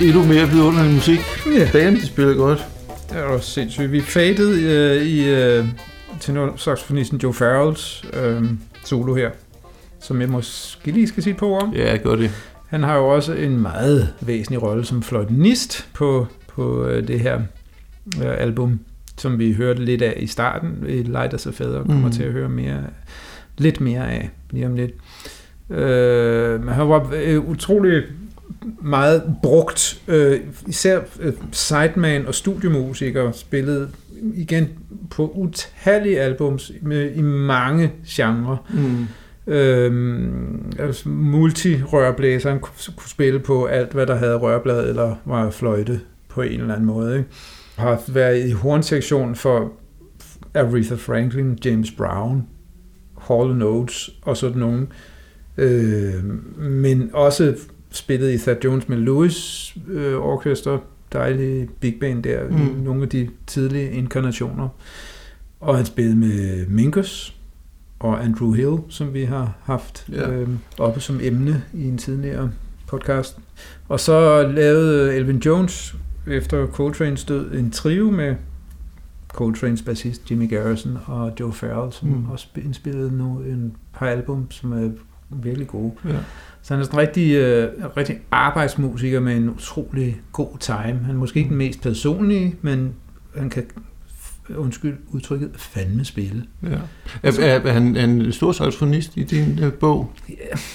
S1: Endnu mere vidunderlig musik. Ja. Dagen, de spiller godt.
S2: Det er også sindssygt. Vi fadede øh, i øh, saxofonisten Joe Farrells øh, solo her, som jeg måske lige skal sige på om.
S1: Ja, gør det.
S2: Han har jo også en meget væsentlig rolle som fløjtenist på, på øh, det her øh, album, som vi hørte lidt af i starten. I Light as a Feather kommer mm. til at høre mere, lidt mere af lige om lidt. Øh, han var øh, utrolig meget brugt. Øh, især øh, sideman og studiemusikere spillede igen på utallige albums med, i mange genrer. Mm. Øhm, altså multi-rørblæseren kunne, kunne spille på alt, hvad der havde rørblad eller var fløjte på en eller anden måde. Ikke? Har været i hornsektionen for Aretha Franklin, James Brown, Hall Notes og sådan nogle. Øh, men også spillet i Thad Jones med Lewis øh, Orkester, dejlig big band der, mm. nogle af de tidlige inkarnationer. Og han spillede med Minkus og Andrew Hill, som vi har haft ja. øh, oppe som emne i en tidligere podcast. Og så lavede Elvin Jones efter Coltrane's død en trio med Coltrane's bassist Jimmy Garrison og Joe Farrell, som mm. også indspillede nu en par album, som er virkelig gode. Ja. Så han er sådan en rigtig, øh, rigtig arbejdsmusiker med en utrolig god time. Han er måske ikke den mest personlige, men han kan undskyld udtrykket, fandme spille. Ja.
S1: Er, er, er han en stor saxofonist i din uh, bog? Ja,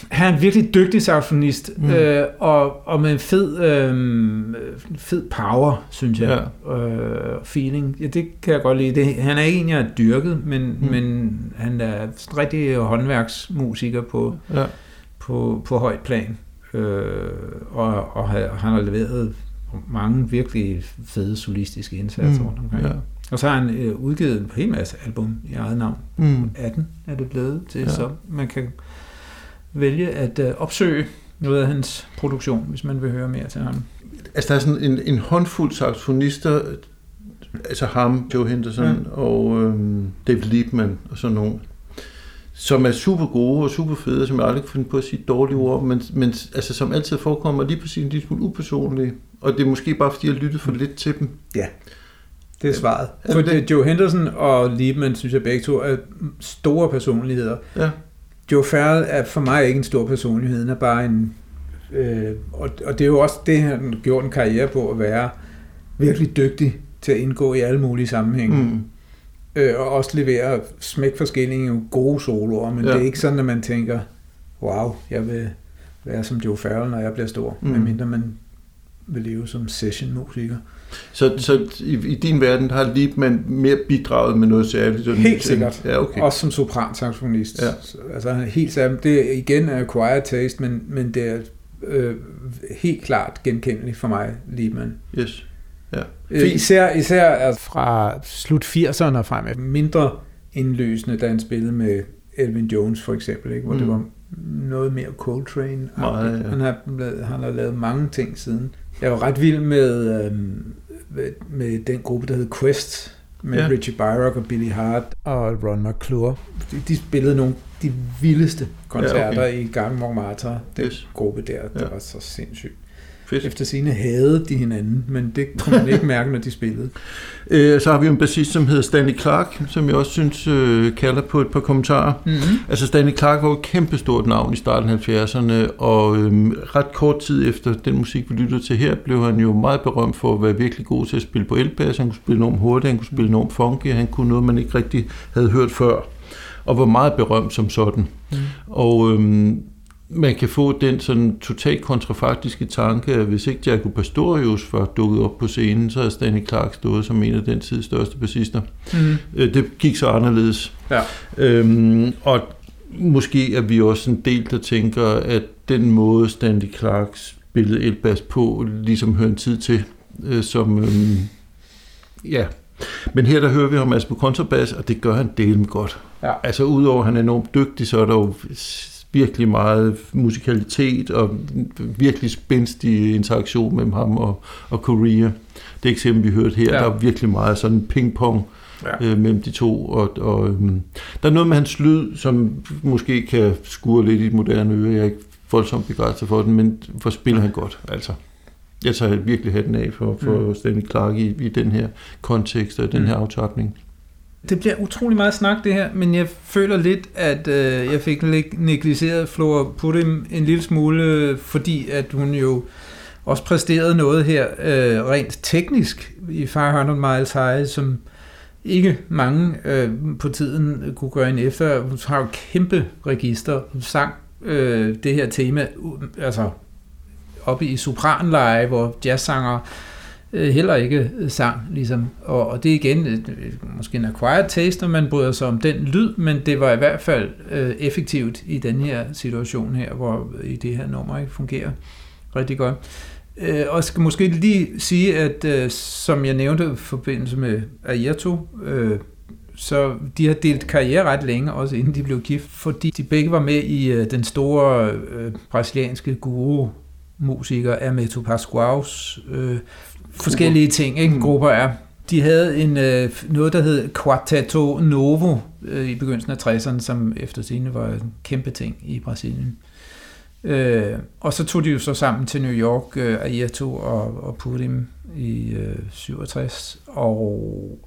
S2: han er en virkelig dygtig saxofonist, mm. øh, og, og med en fed, øh, fed power, synes jeg, ja. øh, feeling. Ja, det kan jeg godt lide. Det, han er ikke en, jeg har dyrket, men, mm. men han er rigtig håndværksmusiker på, ja. På, på højt plan. Øh, og, og han har leveret mange virkelig fede solistiske indsatser mm. rundt omkring. Ja. Og så har han øh, udgivet en hel masse album i eget navn. Mm. 18 er det blevet til, ja. så man kan vælge at øh, opsøge noget af hans produktion, hvis man vil høre mere til ham.
S1: Altså der er sådan en, en håndfuld saxofonister, altså ham, Joe Henderson ja. og øhm, David Liebman og sådan nogle, som er super gode og super fede, som jeg aldrig kan finde på at sige dårlige ord, men, men altså, som altid forekommer lige præcis en lille smule upersonlige. Og det er måske bare, fordi jeg lyttet for lidt til dem.
S2: Ja. Det er svaret. Ja, For det, Joe Henderson og Liebman, synes jeg begge to, er store personligheder. Ja. Joe Farrell er for mig ikke en stor personlighed, han er bare en... Øh, og, og det er jo også det, han gjort en karriere på, at være virkelig dygtig til at indgå i alle mulige sammenhænge. Mm. Øh, og også levere smæk forskellige gode soloer, men ja. det er ikke sådan, at man tænker, wow, jeg vil være som Joe Farrell, når jeg bliver stor, mm. medmindre man vil leve som sessionmusiker.
S1: Så, så i, i din verden har Liebman mere bidraget med noget særligt?
S2: Helt ting. sikkert. Ja, okay. Også som sopransaxofonist. Ja. Altså helt særligt. Det er igen er quiet taste, men, men det er øh, helt klart genkendeligt for mig, Liebman.
S1: Yes. Ja.
S2: Øh, især, især altså fra slut 80'erne og frem, mindre indløsende, da han spillede med Elvin Jones for eksempel, ikke? hvor mm. det var noget mere Coltrane. Meget, ja. Han har, han har lavet mange ting siden. Jeg var ret vild med, øh, med, med den gruppe, der hed Quest, med ja. Richie Byrock og Billy Hart og Ron McClure. De, de spillede nogle de vildeste koncerter ja, okay. i Gang Montmartre, den yes. gruppe der. Det ja. var så sindssygt. Fedt. Efter sine havde de hinanden, men det kunne man ikke mærke, når de spillede.
S1: Øh, så har vi en bassist, som hedder Stanley Clark, som jeg også synes øh, kalder på et par kommentarer. Mm-hmm. Altså Stanley Clark var jo et kæmpestort navn i starten af 70'erne, og øh, ret kort tid efter den musik, vi lyttede til her, blev han jo meget berømt for at være virkelig god til at spille på elbass. Han kunne spille enormt hurtigt, han kunne spille enormt funky, han kunne noget, man ikke rigtig havde hørt før og var meget berømt som sådan. Mm. Og øhm, man kan få den sådan totalt kontrafaktiske tanke, at hvis ikke Jaco Pastorius var dukket op på scenen, så havde Stanley Clark stået som en af den tids største bassister. Mm. Det gik så anderledes. Ja. Øhm, og måske er vi også en del, der tænker, at den måde Stanley Clark spillede elbas på, ligesom hører en tid til, øh, som, øhm, ja. Men her der hører vi ham altså på kontrabas, og det gør han delen godt. Ja. Altså udover at han er enormt dygtig, så er der jo virkelig meget musikalitet og virkelig spændstig interaktion mellem ham og, og Korea. Det eksempel, vi hørte her, ja. der er virkelig meget sådan ping-pong ja. øh, mellem de to. Og, og, øhm, der er noget med hans lyd, som måske kan skure lidt i et moderne øre. Jeg er ikke voldsomt begejstret for den, men for spiller han godt, altså. Jeg tager virkelig hatten af for, for mm. Stanley Clark i, i den her kontekst og den her mm. aftapning.
S2: Det bliver utrolig meget snak det her, men jeg føler lidt, at øh, jeg fik negligeret Flora Purim en lille smule, fordi at hun jo også præsterede noget her øh, rent teknisk i 500 Miles High, som ikke mange øh, på tiden kunne gøre en efter. Hun har jo kæmpe register. Hun sang øh, det her tema altså oppe i sopranleje, hvor jazzsanger øh, Øh, heller ikke øh, sang, ligesom. Og, og det er igen et, måske en acquired taste, når man bryder sig om den lyd, men det var i hvert fald øh, effektivt i den her situation her, hvor i det her nummer ikke fungerer rigtig godt. Øh, og skal måske lige sige, at øh, som jeg nævnte i forbindelse med Ayrto, øh, så de har delt karriere ret længe, også inden de blev gift, fordi de begge var med i øh, den store øh, brasilianske guru musiker Ameto Pascoals øh, forskellige ting, ikke? Mm. grupper er. De havde en, øh, noget, der hed Quarteto Novo øh, i begyndelsen af 60'erne, som efter sine var en kæmpe ting i Brasilien. Øh, og så tog de jo så sammen til New York, øh, Ayrton og, og Purim i øh, 67, og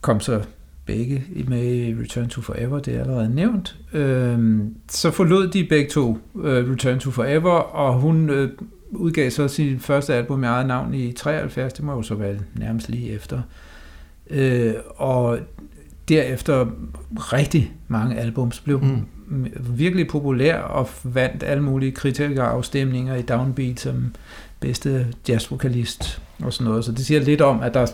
S2: kom så begge med i Return to Forever, det er allerede nævnt. Øh, så forlod de begge to øh, Return to Forever, og hun øh, udgav så sin første album med eget navn i 73, det må jo så være nærmest lige efter. Øh, og derefter rigtig mange albums blev mm. virkelig populær og vandt alle mulige kritikerafstemninger i Downbeat som bedste jazzvokalist og sådan noget. Så det siger lidt om, at der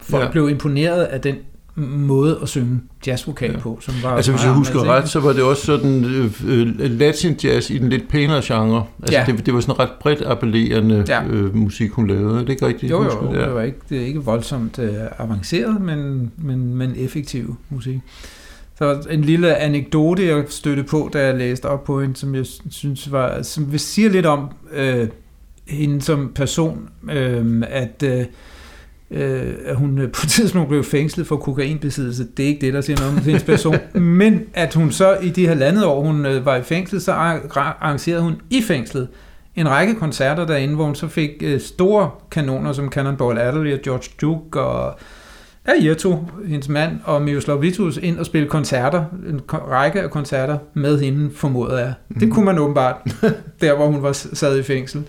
S2: folk ja. blev imponeret af den måde at synge jazzvokal ja. på, som var
S1: Altså hvis jeg husker ret, så var det også sådan uh, latin jazz i den lidt pænere genre. Altså ja. det, det var sådan ret bredt appellerende ja. uh, musik, hun lavede. Er det ikke rigtigt?
S2: Jo, jo, ja. det, var ikke, det er ikke voldsomt uh, avanceret, men, men, men effektiv musik. Så en lille anekdote, jeg støtte på, da jeg læste op på hende, som jeg synes var, som vil sige lidt om uh, hende som person, uh, at uh, øh, at hun øh, på et tidspunkt blev fængslet for kokainbesiddelse. Det er ikke det, der siger noget om hendes person. Men at hun så i de halvandet år, hun øh, var i fængsel, så arrangerede hun i fængslet en række koncerter derinde, hvor hun så fik øh, store kanoner som Cannonball Adderley og George Duke og Ayrto, hendes mand, og Miroslav Vitus ind og spille koncerter, en række af koncerter med hende, formodet. Mm. Det mhm. kunne man åbenbart, der hvor hun var sad i fængsel.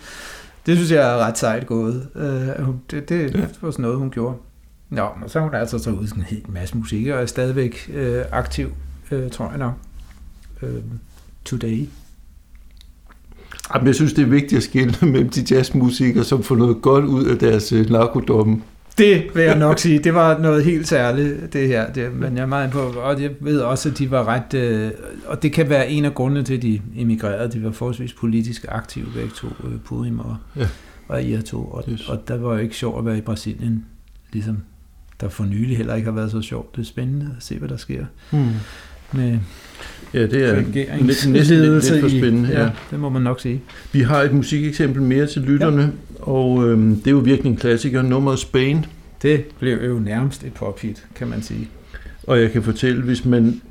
S2: Det synes jeg er ret sejt gået. Uh, det, det ja. var sådan noget, hun gjorde. Nå, og så har hun altså så ud en helt masse musik, og er stadigvæk uh, aktiv, uh, tror jeg nok, uh, today.
S1: Jamen, jeg synes, det er vigtigt at skille mellem de jazzmusikere, som får noget godt ud af deres narkodomme,
S2: det vil jeg nok sige. Det var noget helt særligt, det her. Det, men jeg er meget på, og jeg ved også, at de var ret... Øh, og det kan være en af grundene til, at de emigrerede. De var forholdsvis politisk aktive begge to, øh, Purim og, ja. og Ierto. Og, og der var jo ikke sjovt at være i Brasilien, ligesom der for nylig heller ikke har været så sjovt. Det er spændende at se, hvad der sker. Hmm.
S1: Med ja, det er lidt, næsten lidt, lidt for spændende. Ja, ja,
S2: det må man nok sige.
S1: Vi har et musikeksempel mere til lytterne, ja. og øhm, det er jo virkelig en klassiker, nummeret Spain.
S2: Det blev jo nærmest et pophit, kan man sige.
S1: Og jeg kan fortælle, hvis man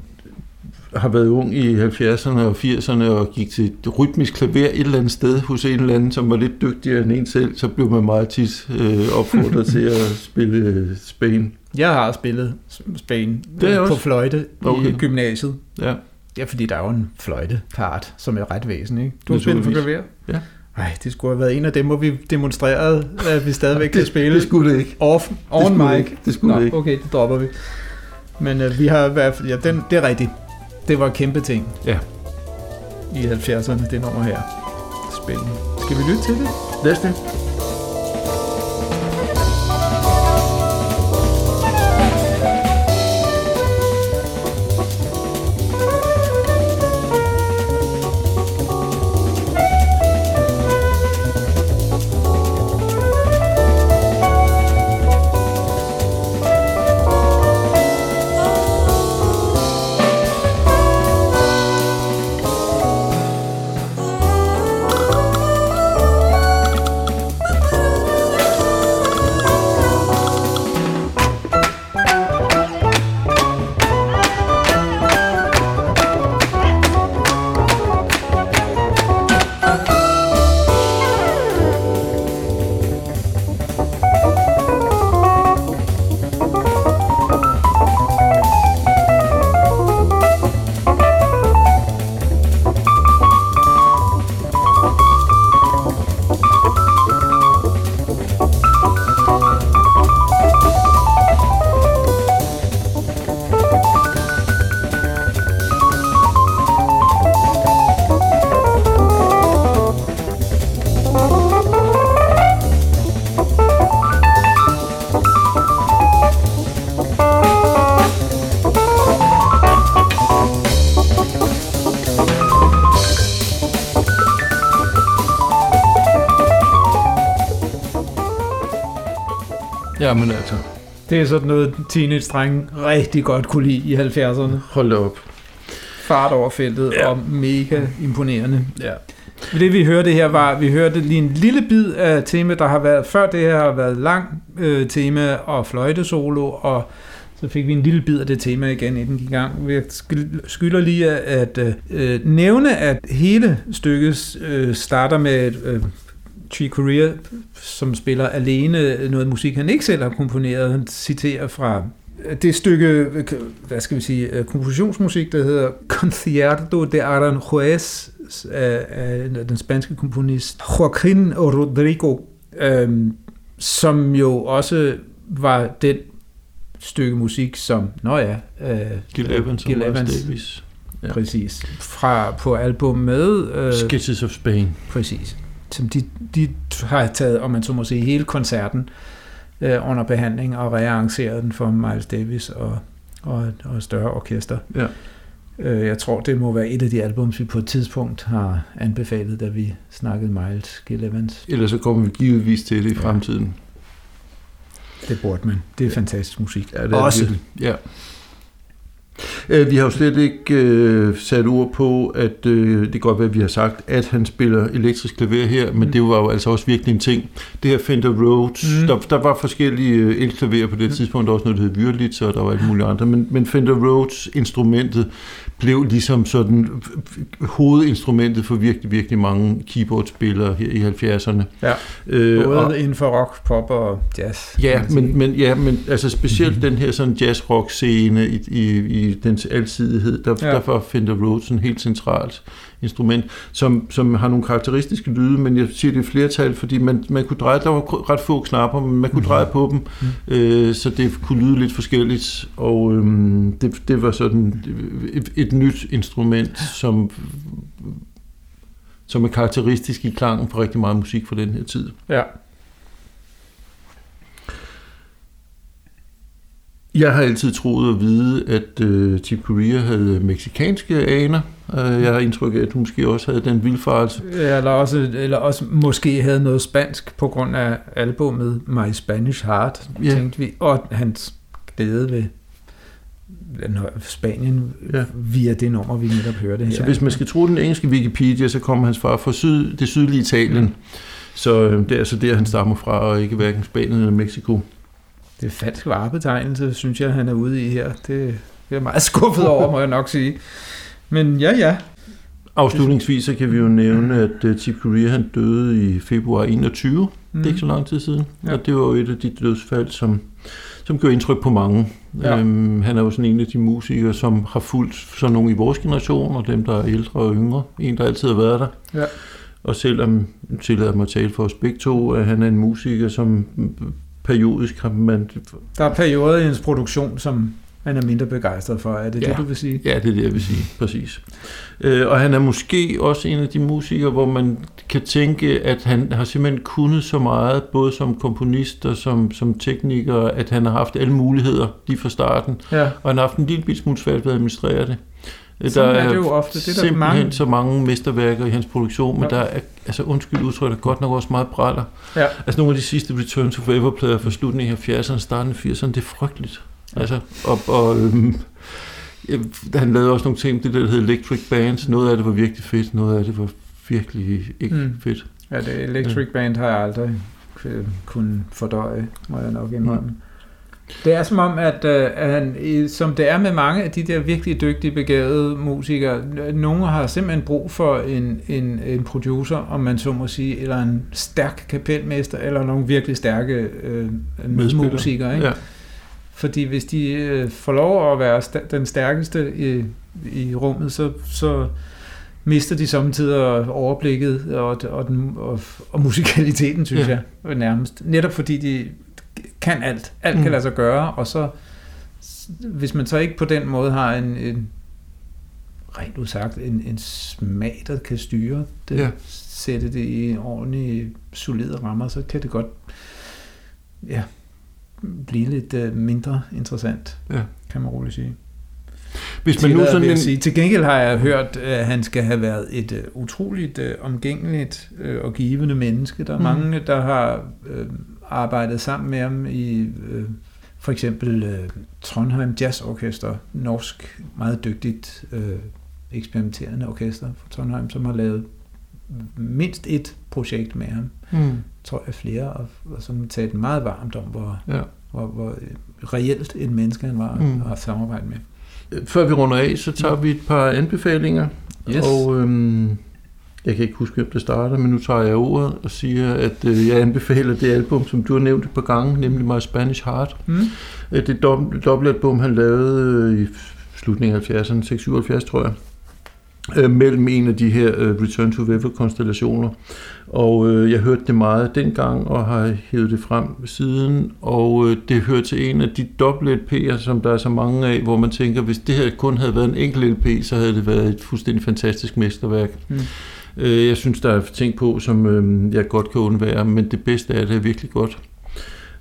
S1: har været ung i 70'erne og 80'erne og gik til et rytmisk klaver et eller andet sted hos en eller anden, som var lidt dygtigere end en selv, så blev man meget tit øh, opfordret til at spille øh, Spain.
S2: Jeg har spillet Spain det er på fløjte okay. i gymnasiet. Ja. Ja, fordi der er jo en fløjtepart, som er ret væsentlig. Ikke? Du har spillet for klaver? Ja. Nej, det skulle have været en af dem, hvor vi demonstrerede, at vi stadigvæk kan spille.
S1: Det skulle det ikke.
S2: Off, on
S1: det
S2: mic.
S1: Ikke. Det skulle Nå, det ikke.
S2: Okay, det dropper vi. Men uh, vi har i hvert fald, ja, den, det er rigtigt. Det var en kæmpe ting. Ja. I 70'erne, det nummer her. Spændende. Skal vi lytte til det?
S1: Lad os det. Jamen altså.
S2: Det er sådan noget, teenage-drenge rigtig godt kunne lide i 70'erne.
S1: Hold op.
S2: Fart over feltet ja. og mega imponerende. Ja. Det vi hørte her var, vi hørte lige en lille bid af tema, der har været, før det her har været lang øh, tema og fløjtesolo, og så fik vi en lille bid af det tema igen, inden gik i gang. Jeg skylder lige at, øh, nævne, at hele stykket øh, starter med øh, Tree Korea, som spiller alene noget musik, han ikke selv har komponeret. Han citerer fra det stykke, hvad skal vi sige, øh, kompositionsmusik, der hedder Concierto de Aranjuez af, af den spanske komponist Joaquín Rodrigo, øhm, som jo også var den stykke musik, som, nå ja, øh,
S1: Gil Evans Gil Evans, Davis.
S2: Ja. Præcis. Fra, på album med...
S1: Øh, Sketches of Spain.
S2: Præcis. Som de, de har taget, om man så må sige, hele koncerten øh, under behandling og rearrangeret den for Miles Davis og, og, og større orkester.
S1: Ja.
S2: Øh, jeg tror, det må være et af de albums, vi på et tidspunkt har anbefalet, da vi snakkede Miles Gil Evans.
S1: Ellers så kommer vi givetvis til det i fremtiden.
S2: Det burde man. Det er fantastisk musik.
S1: Ja, det er Også. Virkelig. Ja. Øh, vi har jo slet ikke øh, sat ord på, at øh, det kan godt være, at vi har sagt, at han spiller elektrisk klaver her, men mm. det var jo altså også virkelig en ting. Det her Fender Rhodes, mm. der, der var forskellige øh, elklaver på det mm. tidspunkt, der var også noget, der hed Wurlitz, og der var alt muligt andre, men, men Fender Rhodes instrumentet blev ligesom sådan hovedinstrumentet for virkelig, virkelig mange keyboardspillere her i 70'erne.
S2: Ja, øh, både og, inden for rock, pop og jazz.
S1: Ja, men, men, ja, men altså specielt mm-hmm. den her sådan jazz-rock scene i, i, i dens alsidighed, der, ja. derfor finder Rhodes en helt centralt instrument, som, som har nogle karakteristiske lyde, men jeg siger det flertal, fordi man, man kunne dreje, der var ret få knapper, men man kunne dreje på dem, mm. øh, så det kunne lyde lidt forskelligt, og øh, det, det var sådan et, et nyt instrument, som som er karakteristisk i klangen for rigtig meget musik fra den her tid.
S2: Ja.
S1: Jeg har altid troet at vide, at uh, Chip Corea havde meksikanske aner. Uh, jeg har indtryk af, at hun måske også havde den vildfarelse.
S2: Ja, eller også, eller også måske havde noget spansk på grund af albumet My Spanish Heart, ja. tænkte vi. Og hans glæde ved Spanien ja. via det nummer, vi netop hørte her.
S1: Så hvis man skal tro den engelske Wikipedia, så kommer hans far fra syd, det sydlige Italien. Så øh, det er altså der, han stammer fra, og ikke hverken Spanien eller Mexico.
S2: Det er falsk varebetegnelse, synes jeg, han er ude i her. Det, er jeg meget skuffet over, må jeg nok sige. Men ja, ja.
S1: Afslutningsvis så kan vi jo nævne, at uh, Chip Corea han døde i februar 21. Mm. Det er ikke så lang tid siden. Ja. Og det var jo et af de dødsfald, som, som gjorde indtryk på mange. Ja. Øhm, han er jo sådan en af de musikere, som har fulgt sådan nogle i vores generation, og dem, der er ældre og yngre. En, der altid har været der.
S2: Ja.
S1: Og selvom, tillader mig at tale for os begge to, at han er en musiker, som periodisk har man...
S2: Der er perioder i ens produktion, som man er mindre begejstret for. Er det
S1: ja.
S2: det, du vil sige?
S1: Ja, det er det, jeg vil sige. Præcis. Øh, og han er måske også en af de musikere, hvor man kan tænke, at han har simpelthen kunnet så meget, både som komponist og som, som tekniker, at han har haft alle muligheder lige fra starten.
S2: Ja.
S1: Og han har haft en lille smule svært ved at administrere det.
S2: Der er, det jo ofte. Det
S1: er der simpelthen mange. så mange mesterværker i hans produktion, men ja. der er, altså undskyld udtryk, godt nok også meget bræller.
S2: Ja.
S1: Altså nogle af de sidste Return to Forever-plader fra slutningen af 70'erne, starten af 80'erne, det er frygteligt. Ja. Altså, og, og øhm, han lavede også nogle ting, det der hedder Electric Bands, noget af det var virkelig fedt, noget af det var virkelig ikke mm. fedt.
S2: Ja, det Electric ja. Band har jeg aldrig kunnet fordøje, må jeg nok indrømme. Mm. Det er som om, at, øh, at han, som det er med mange af de der virkelig dygtige, begavede musikere, nogle har simpelthen brug for en, en, en producer, om man så må sige, eller en stærk kapelmester, eller nogle virkelig stærke øh, musikere. Ikke?
S1: Ja.
S2: Fordi hvis de øh, får lov at være st- den stærkeste i, i rummet, så, så mister de samtidig overblikket og, og, den, og, og musikaliteten, synes ja. jeg, nærmest. Netop fordi de kan alt. Alt mm. kan lade sig gøre, og så hvis man så ikke på den måde har en, en rent udsagt, en, en smag, der kan styre det, ja. sætte det i ordentlige, solide rammer, så kan det godt ja, blive lidt uh, mindre interessant,
S1: ja.
S2: kan man roligt sige.
S1: Hvis man nu sådan
S2: en... sige. Til gengæld har jeg hørt, at han skal have været et uh, utroligt uh, omgængeligt uh, og givende menneske. Der er mm. mange, der har uh, arbejdet sammen med ham i uh, for eksempel uh, Trondheim Jazz Orkester, norsk, meget dygtigt uh, eksperimenterende orkester fra Trondheim, som har lavet mindst et projekt med ham.
S1: Mm.
S2: Tror jeg flere, og, og som talt meget varmt om, hvor,
S1: ja.
S2: hvor, hvor reelt et menneske han var mm. at samarbejde med.
S1: Før vi runder af, så tager vi et par anbefalinger.
S2: Yes.
S1: Og øhm, jeg kan ikke huske, hvem det starter, men nu tager jeg ordet og siger, at øh, jeg anbefaler det album, som du har nævnt et par gange, nemlig My Spanish Heart.
S2: Mm.
S1: Øh, Det dob- dobbeltalbum, han lavede øh, i slutningen af 70'erne, 677 tror jeg, øh, mellem en af de her øh, Return to Weather-konstellationer. Og øh, jeg hørte det meget dengang, og har hævet det frem siden, og øh, det hører til en af de dobbelt LP'er, som der er så mange af, hvor man tænker, hvis det her kun havde været en enkelt LP, så havde det været et fuldstændig fantastisk mesterværk.
S2: Mm.
S1: Øh, jeg synes, der er ting på, som øh, jeg godt kan undvære, men det bedste af det er virkelig godt.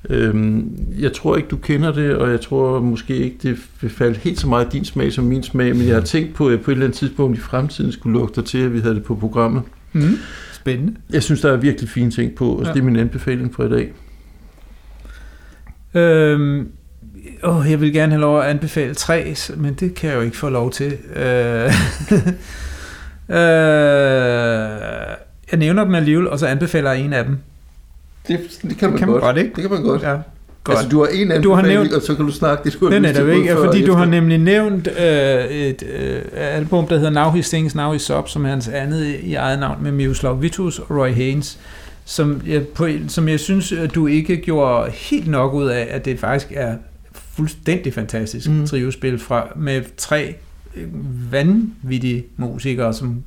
S1: Øhm, jeg tror ikke, du kender det, og jeg tror måske ikke, det vil falde helt så meget din smag som min smag, men jeg har tænkt på, at jeg på et eller andet tidspunkt i fremtiden skulle lukke dig til, at vi havde det på programmet.
S2: Mm. Spændende.
S1: Jeg synes, der er virkelig fine ting på, og
S2: ja.
S1: det er min anbefaling for i dag.
S2: Øhm, åh, jeg vil gerne have lov at anbefale tre, men det kan jeg jo ikke få lov til. Øh, øh, jeg nævner dem alligevel, og så anbefaler jeg en af dem.
S1: Det, det kan man,
S2: kan man godt, ikke?
S1: Det kan man godt.
S2: Ja, godt.
S1: Altså, du har en anbefaling,
S2: Du har nævnt-
S1: og så kan du snakke det, du har
S2: Det er netop ikke,
S1: før
S2: fordi du har nemlig nævnt øh, et øh, album, der hedder Now He Sings, Now He's Up, som er hans andet i, eget navn med Miroslav Vitus og Roy Haynes, som jeg, på, som jeg synes, at du ikke gjorde helt nok ud af, at det faktisk er fuldstændig fantastisk mm. Triospil fra, med tre vanvittige musikere, som,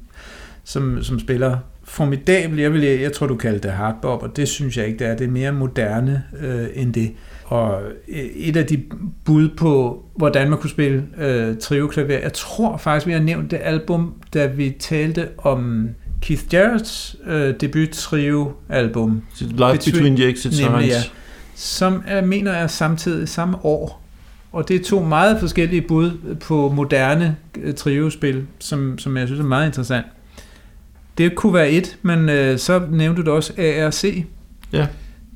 S2: som, som spiller formidabelt. Jeg, vil, jeg tror, du kalder det hardbop, og det synes jeg ikke, det er. Det er mere moderne øh, end det. Og øh, et af de bud på, hvordan man kunne spille øh, trioklaver, jeg tror faktisk, vi har nævnt det album, da vi talte om Keith Jarrett's øh, debut trio-album,
S1: Life
S2: Between-
S1: Between the Exit
S2: nemlig,
S1: Signs.
S2: ja. som jeg mener er samtidig samme år. Og det er to meget forskellige bud på moderne øh, triospil, som, som jeg synes er meget interessant. Det kunne være et, men øh, så nævnte du også ARC.
S1: Ja.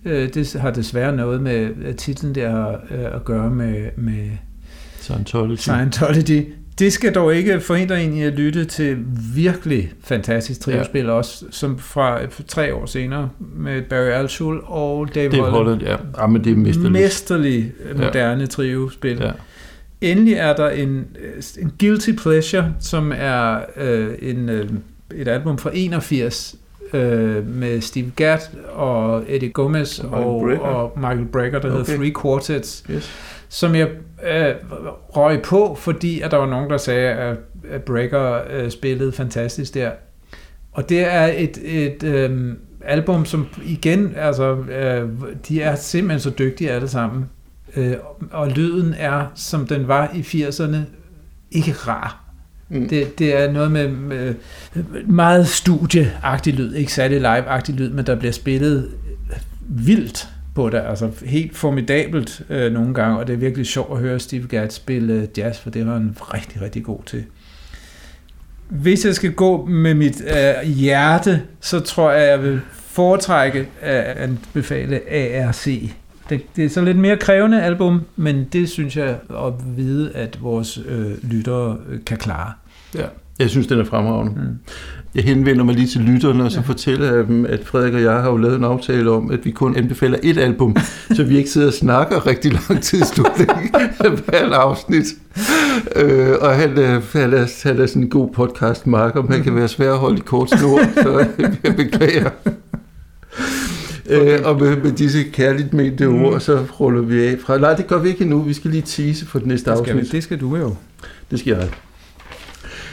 S2: Øh, det har desværre noget med øh, titlen der øh, at gøre med, med
S1: Scientology.
S2: Scientology. Det skal dog ikke forhindre en i at lytte til virkelig fantastisk triospil ja. også, som fra tre år senere med Barry Altschul og Dave,
S1: Det er Holland, ja. ja. men det er mesterligt.
S2: mesterlig øh, moderne ja. triospil.
S1: Ja.
S2: Endelig er der en, øh, en Guilty Pleasure, som er øh, en, øh, et album fra 81 øh, med Steve Gadd og Eddie Gomez
S1: Og Michael
S2: og, Michael Brecker, der. Okay. hedder Three Quartets,
S1: Yes.
S2: Som jeg øh, røg på, fordi at der var nogen, der sagde, at, at Brecker øh, spillede fantastisk der. Og det er et, et øh, album, som igen, altså, øh, de er simpelthen så dygtige alle sammen. Øh, og lyden er, som den var i 80'erne, ikke rar.
S1: Mm.
S2: Det, det er noget med, med meget studieagtig lyd, ikke særlig live-agtig lyd, men der bliver spillet vildt på det, altså helt formidabelt øh, nogle gange, og det er virkelig sjovt at høre Steve Gadd spille øh, jazz, for det var han rigtig, rigtig god til. Hvis jeg skal gå med mit øh, hjerte, så tror jeg, jeg vil foretrække øh, at anbefale ARC. Det, det er så lidt mere krævende album, men det synes jeg at vide, at vores øh, lyttere øh, kan klare.
S1: Ja. Jeg synes, den er fremragende.
S2: Mm.
S1: Jeg henvender mig lige til lytterne, og så
S2: Ja.
S1: fortæller jeg dem, at Frederik og jeg har jo lavet en aftale om, at vi kun anbefaler et album, så vi ikke sidder og snakker rigtig lang tid i slutningen af hvert afsnit. Øh, og han er, han, er, han er sådan en god podcast marker, men han kan være svær at holde i kort snor, så jeg beklager. Øh, og med, med disse kærligt mente
S2: Mm.
S1: ord, så ruller vi af fra. Nej, det gør vi ikke endnu. Vi skal lige tease for det næste
S2: Det skal,
S1: afsnit.
S2: vi, det skal du jo.
S1: Det skal jeg.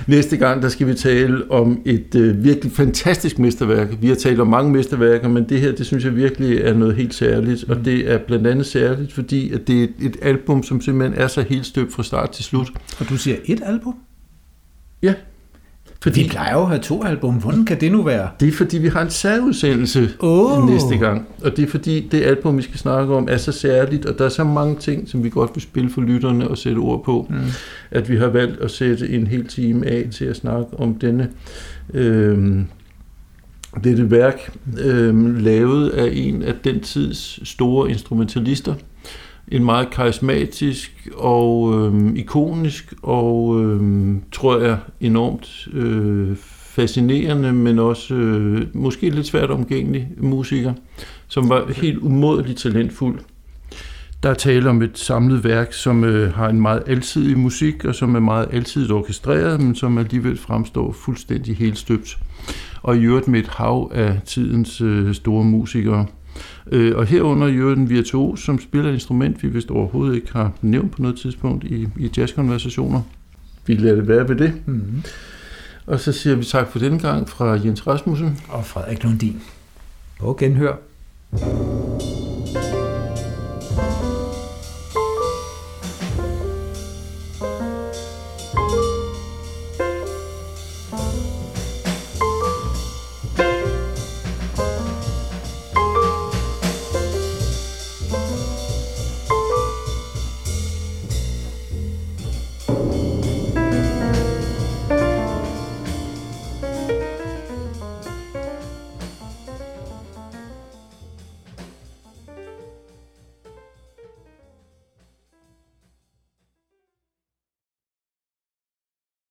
S1: Næste gang, der skal vi tale om et øh, virkelig fantastisk mesterværk. Vi har talt om mange mesterværker, men det her, det synes jeg virkelig er noget helt særligt. Mm. Og det er blandt andet særligt, fordi at det er et, et album, som simpelthen er så helt støbt fra start til slut.
S2: Og du siger et album?
S1: Fordi
S2: Vi plejer jo at have to album. Hvordan kan det nu være?
S1: det er fordi, vi har en særudsendelse
S2: Åh.
S1: næste gang. Og det er fordi, det album, vi skal snakke om, er så særligt, og der er så mange ting, som vi godt vil spille for lytterne og sætte ord på.
S2: Mm.
S1: at vi har valgt at sætte en hel time af til at snakke om denne øh, dette værk, øh, lavet af en af den tids store instrumentalister. En meget karismatisk og øh, ikonisk og, øh, tror jeg, enormt øh, fascinerende, men også øh, måske lidt svært omgængelig musiker, som var helt umådeligt talentfuld. Der er tale om et samlet værk, som øh, har en meget alsidig musik, og som er meget alsidigt orkestreret, men som alligevel fremstår fuldstændig helt støbt. Og i øvrigt med et hav af tidens øh, store musikere. Øh, og herunder øvrigt en virtuos, som spiller et instrument, vi vist overhovedet ikke har nævnt på noget tidspunkt i, i jazzkonversationer. Vi lader det være ved det. Mm-hmm. Og så siger vi tak for denne gang fra Jens Rasmussen
S2: og Frederik Lundin. På genhør. thank you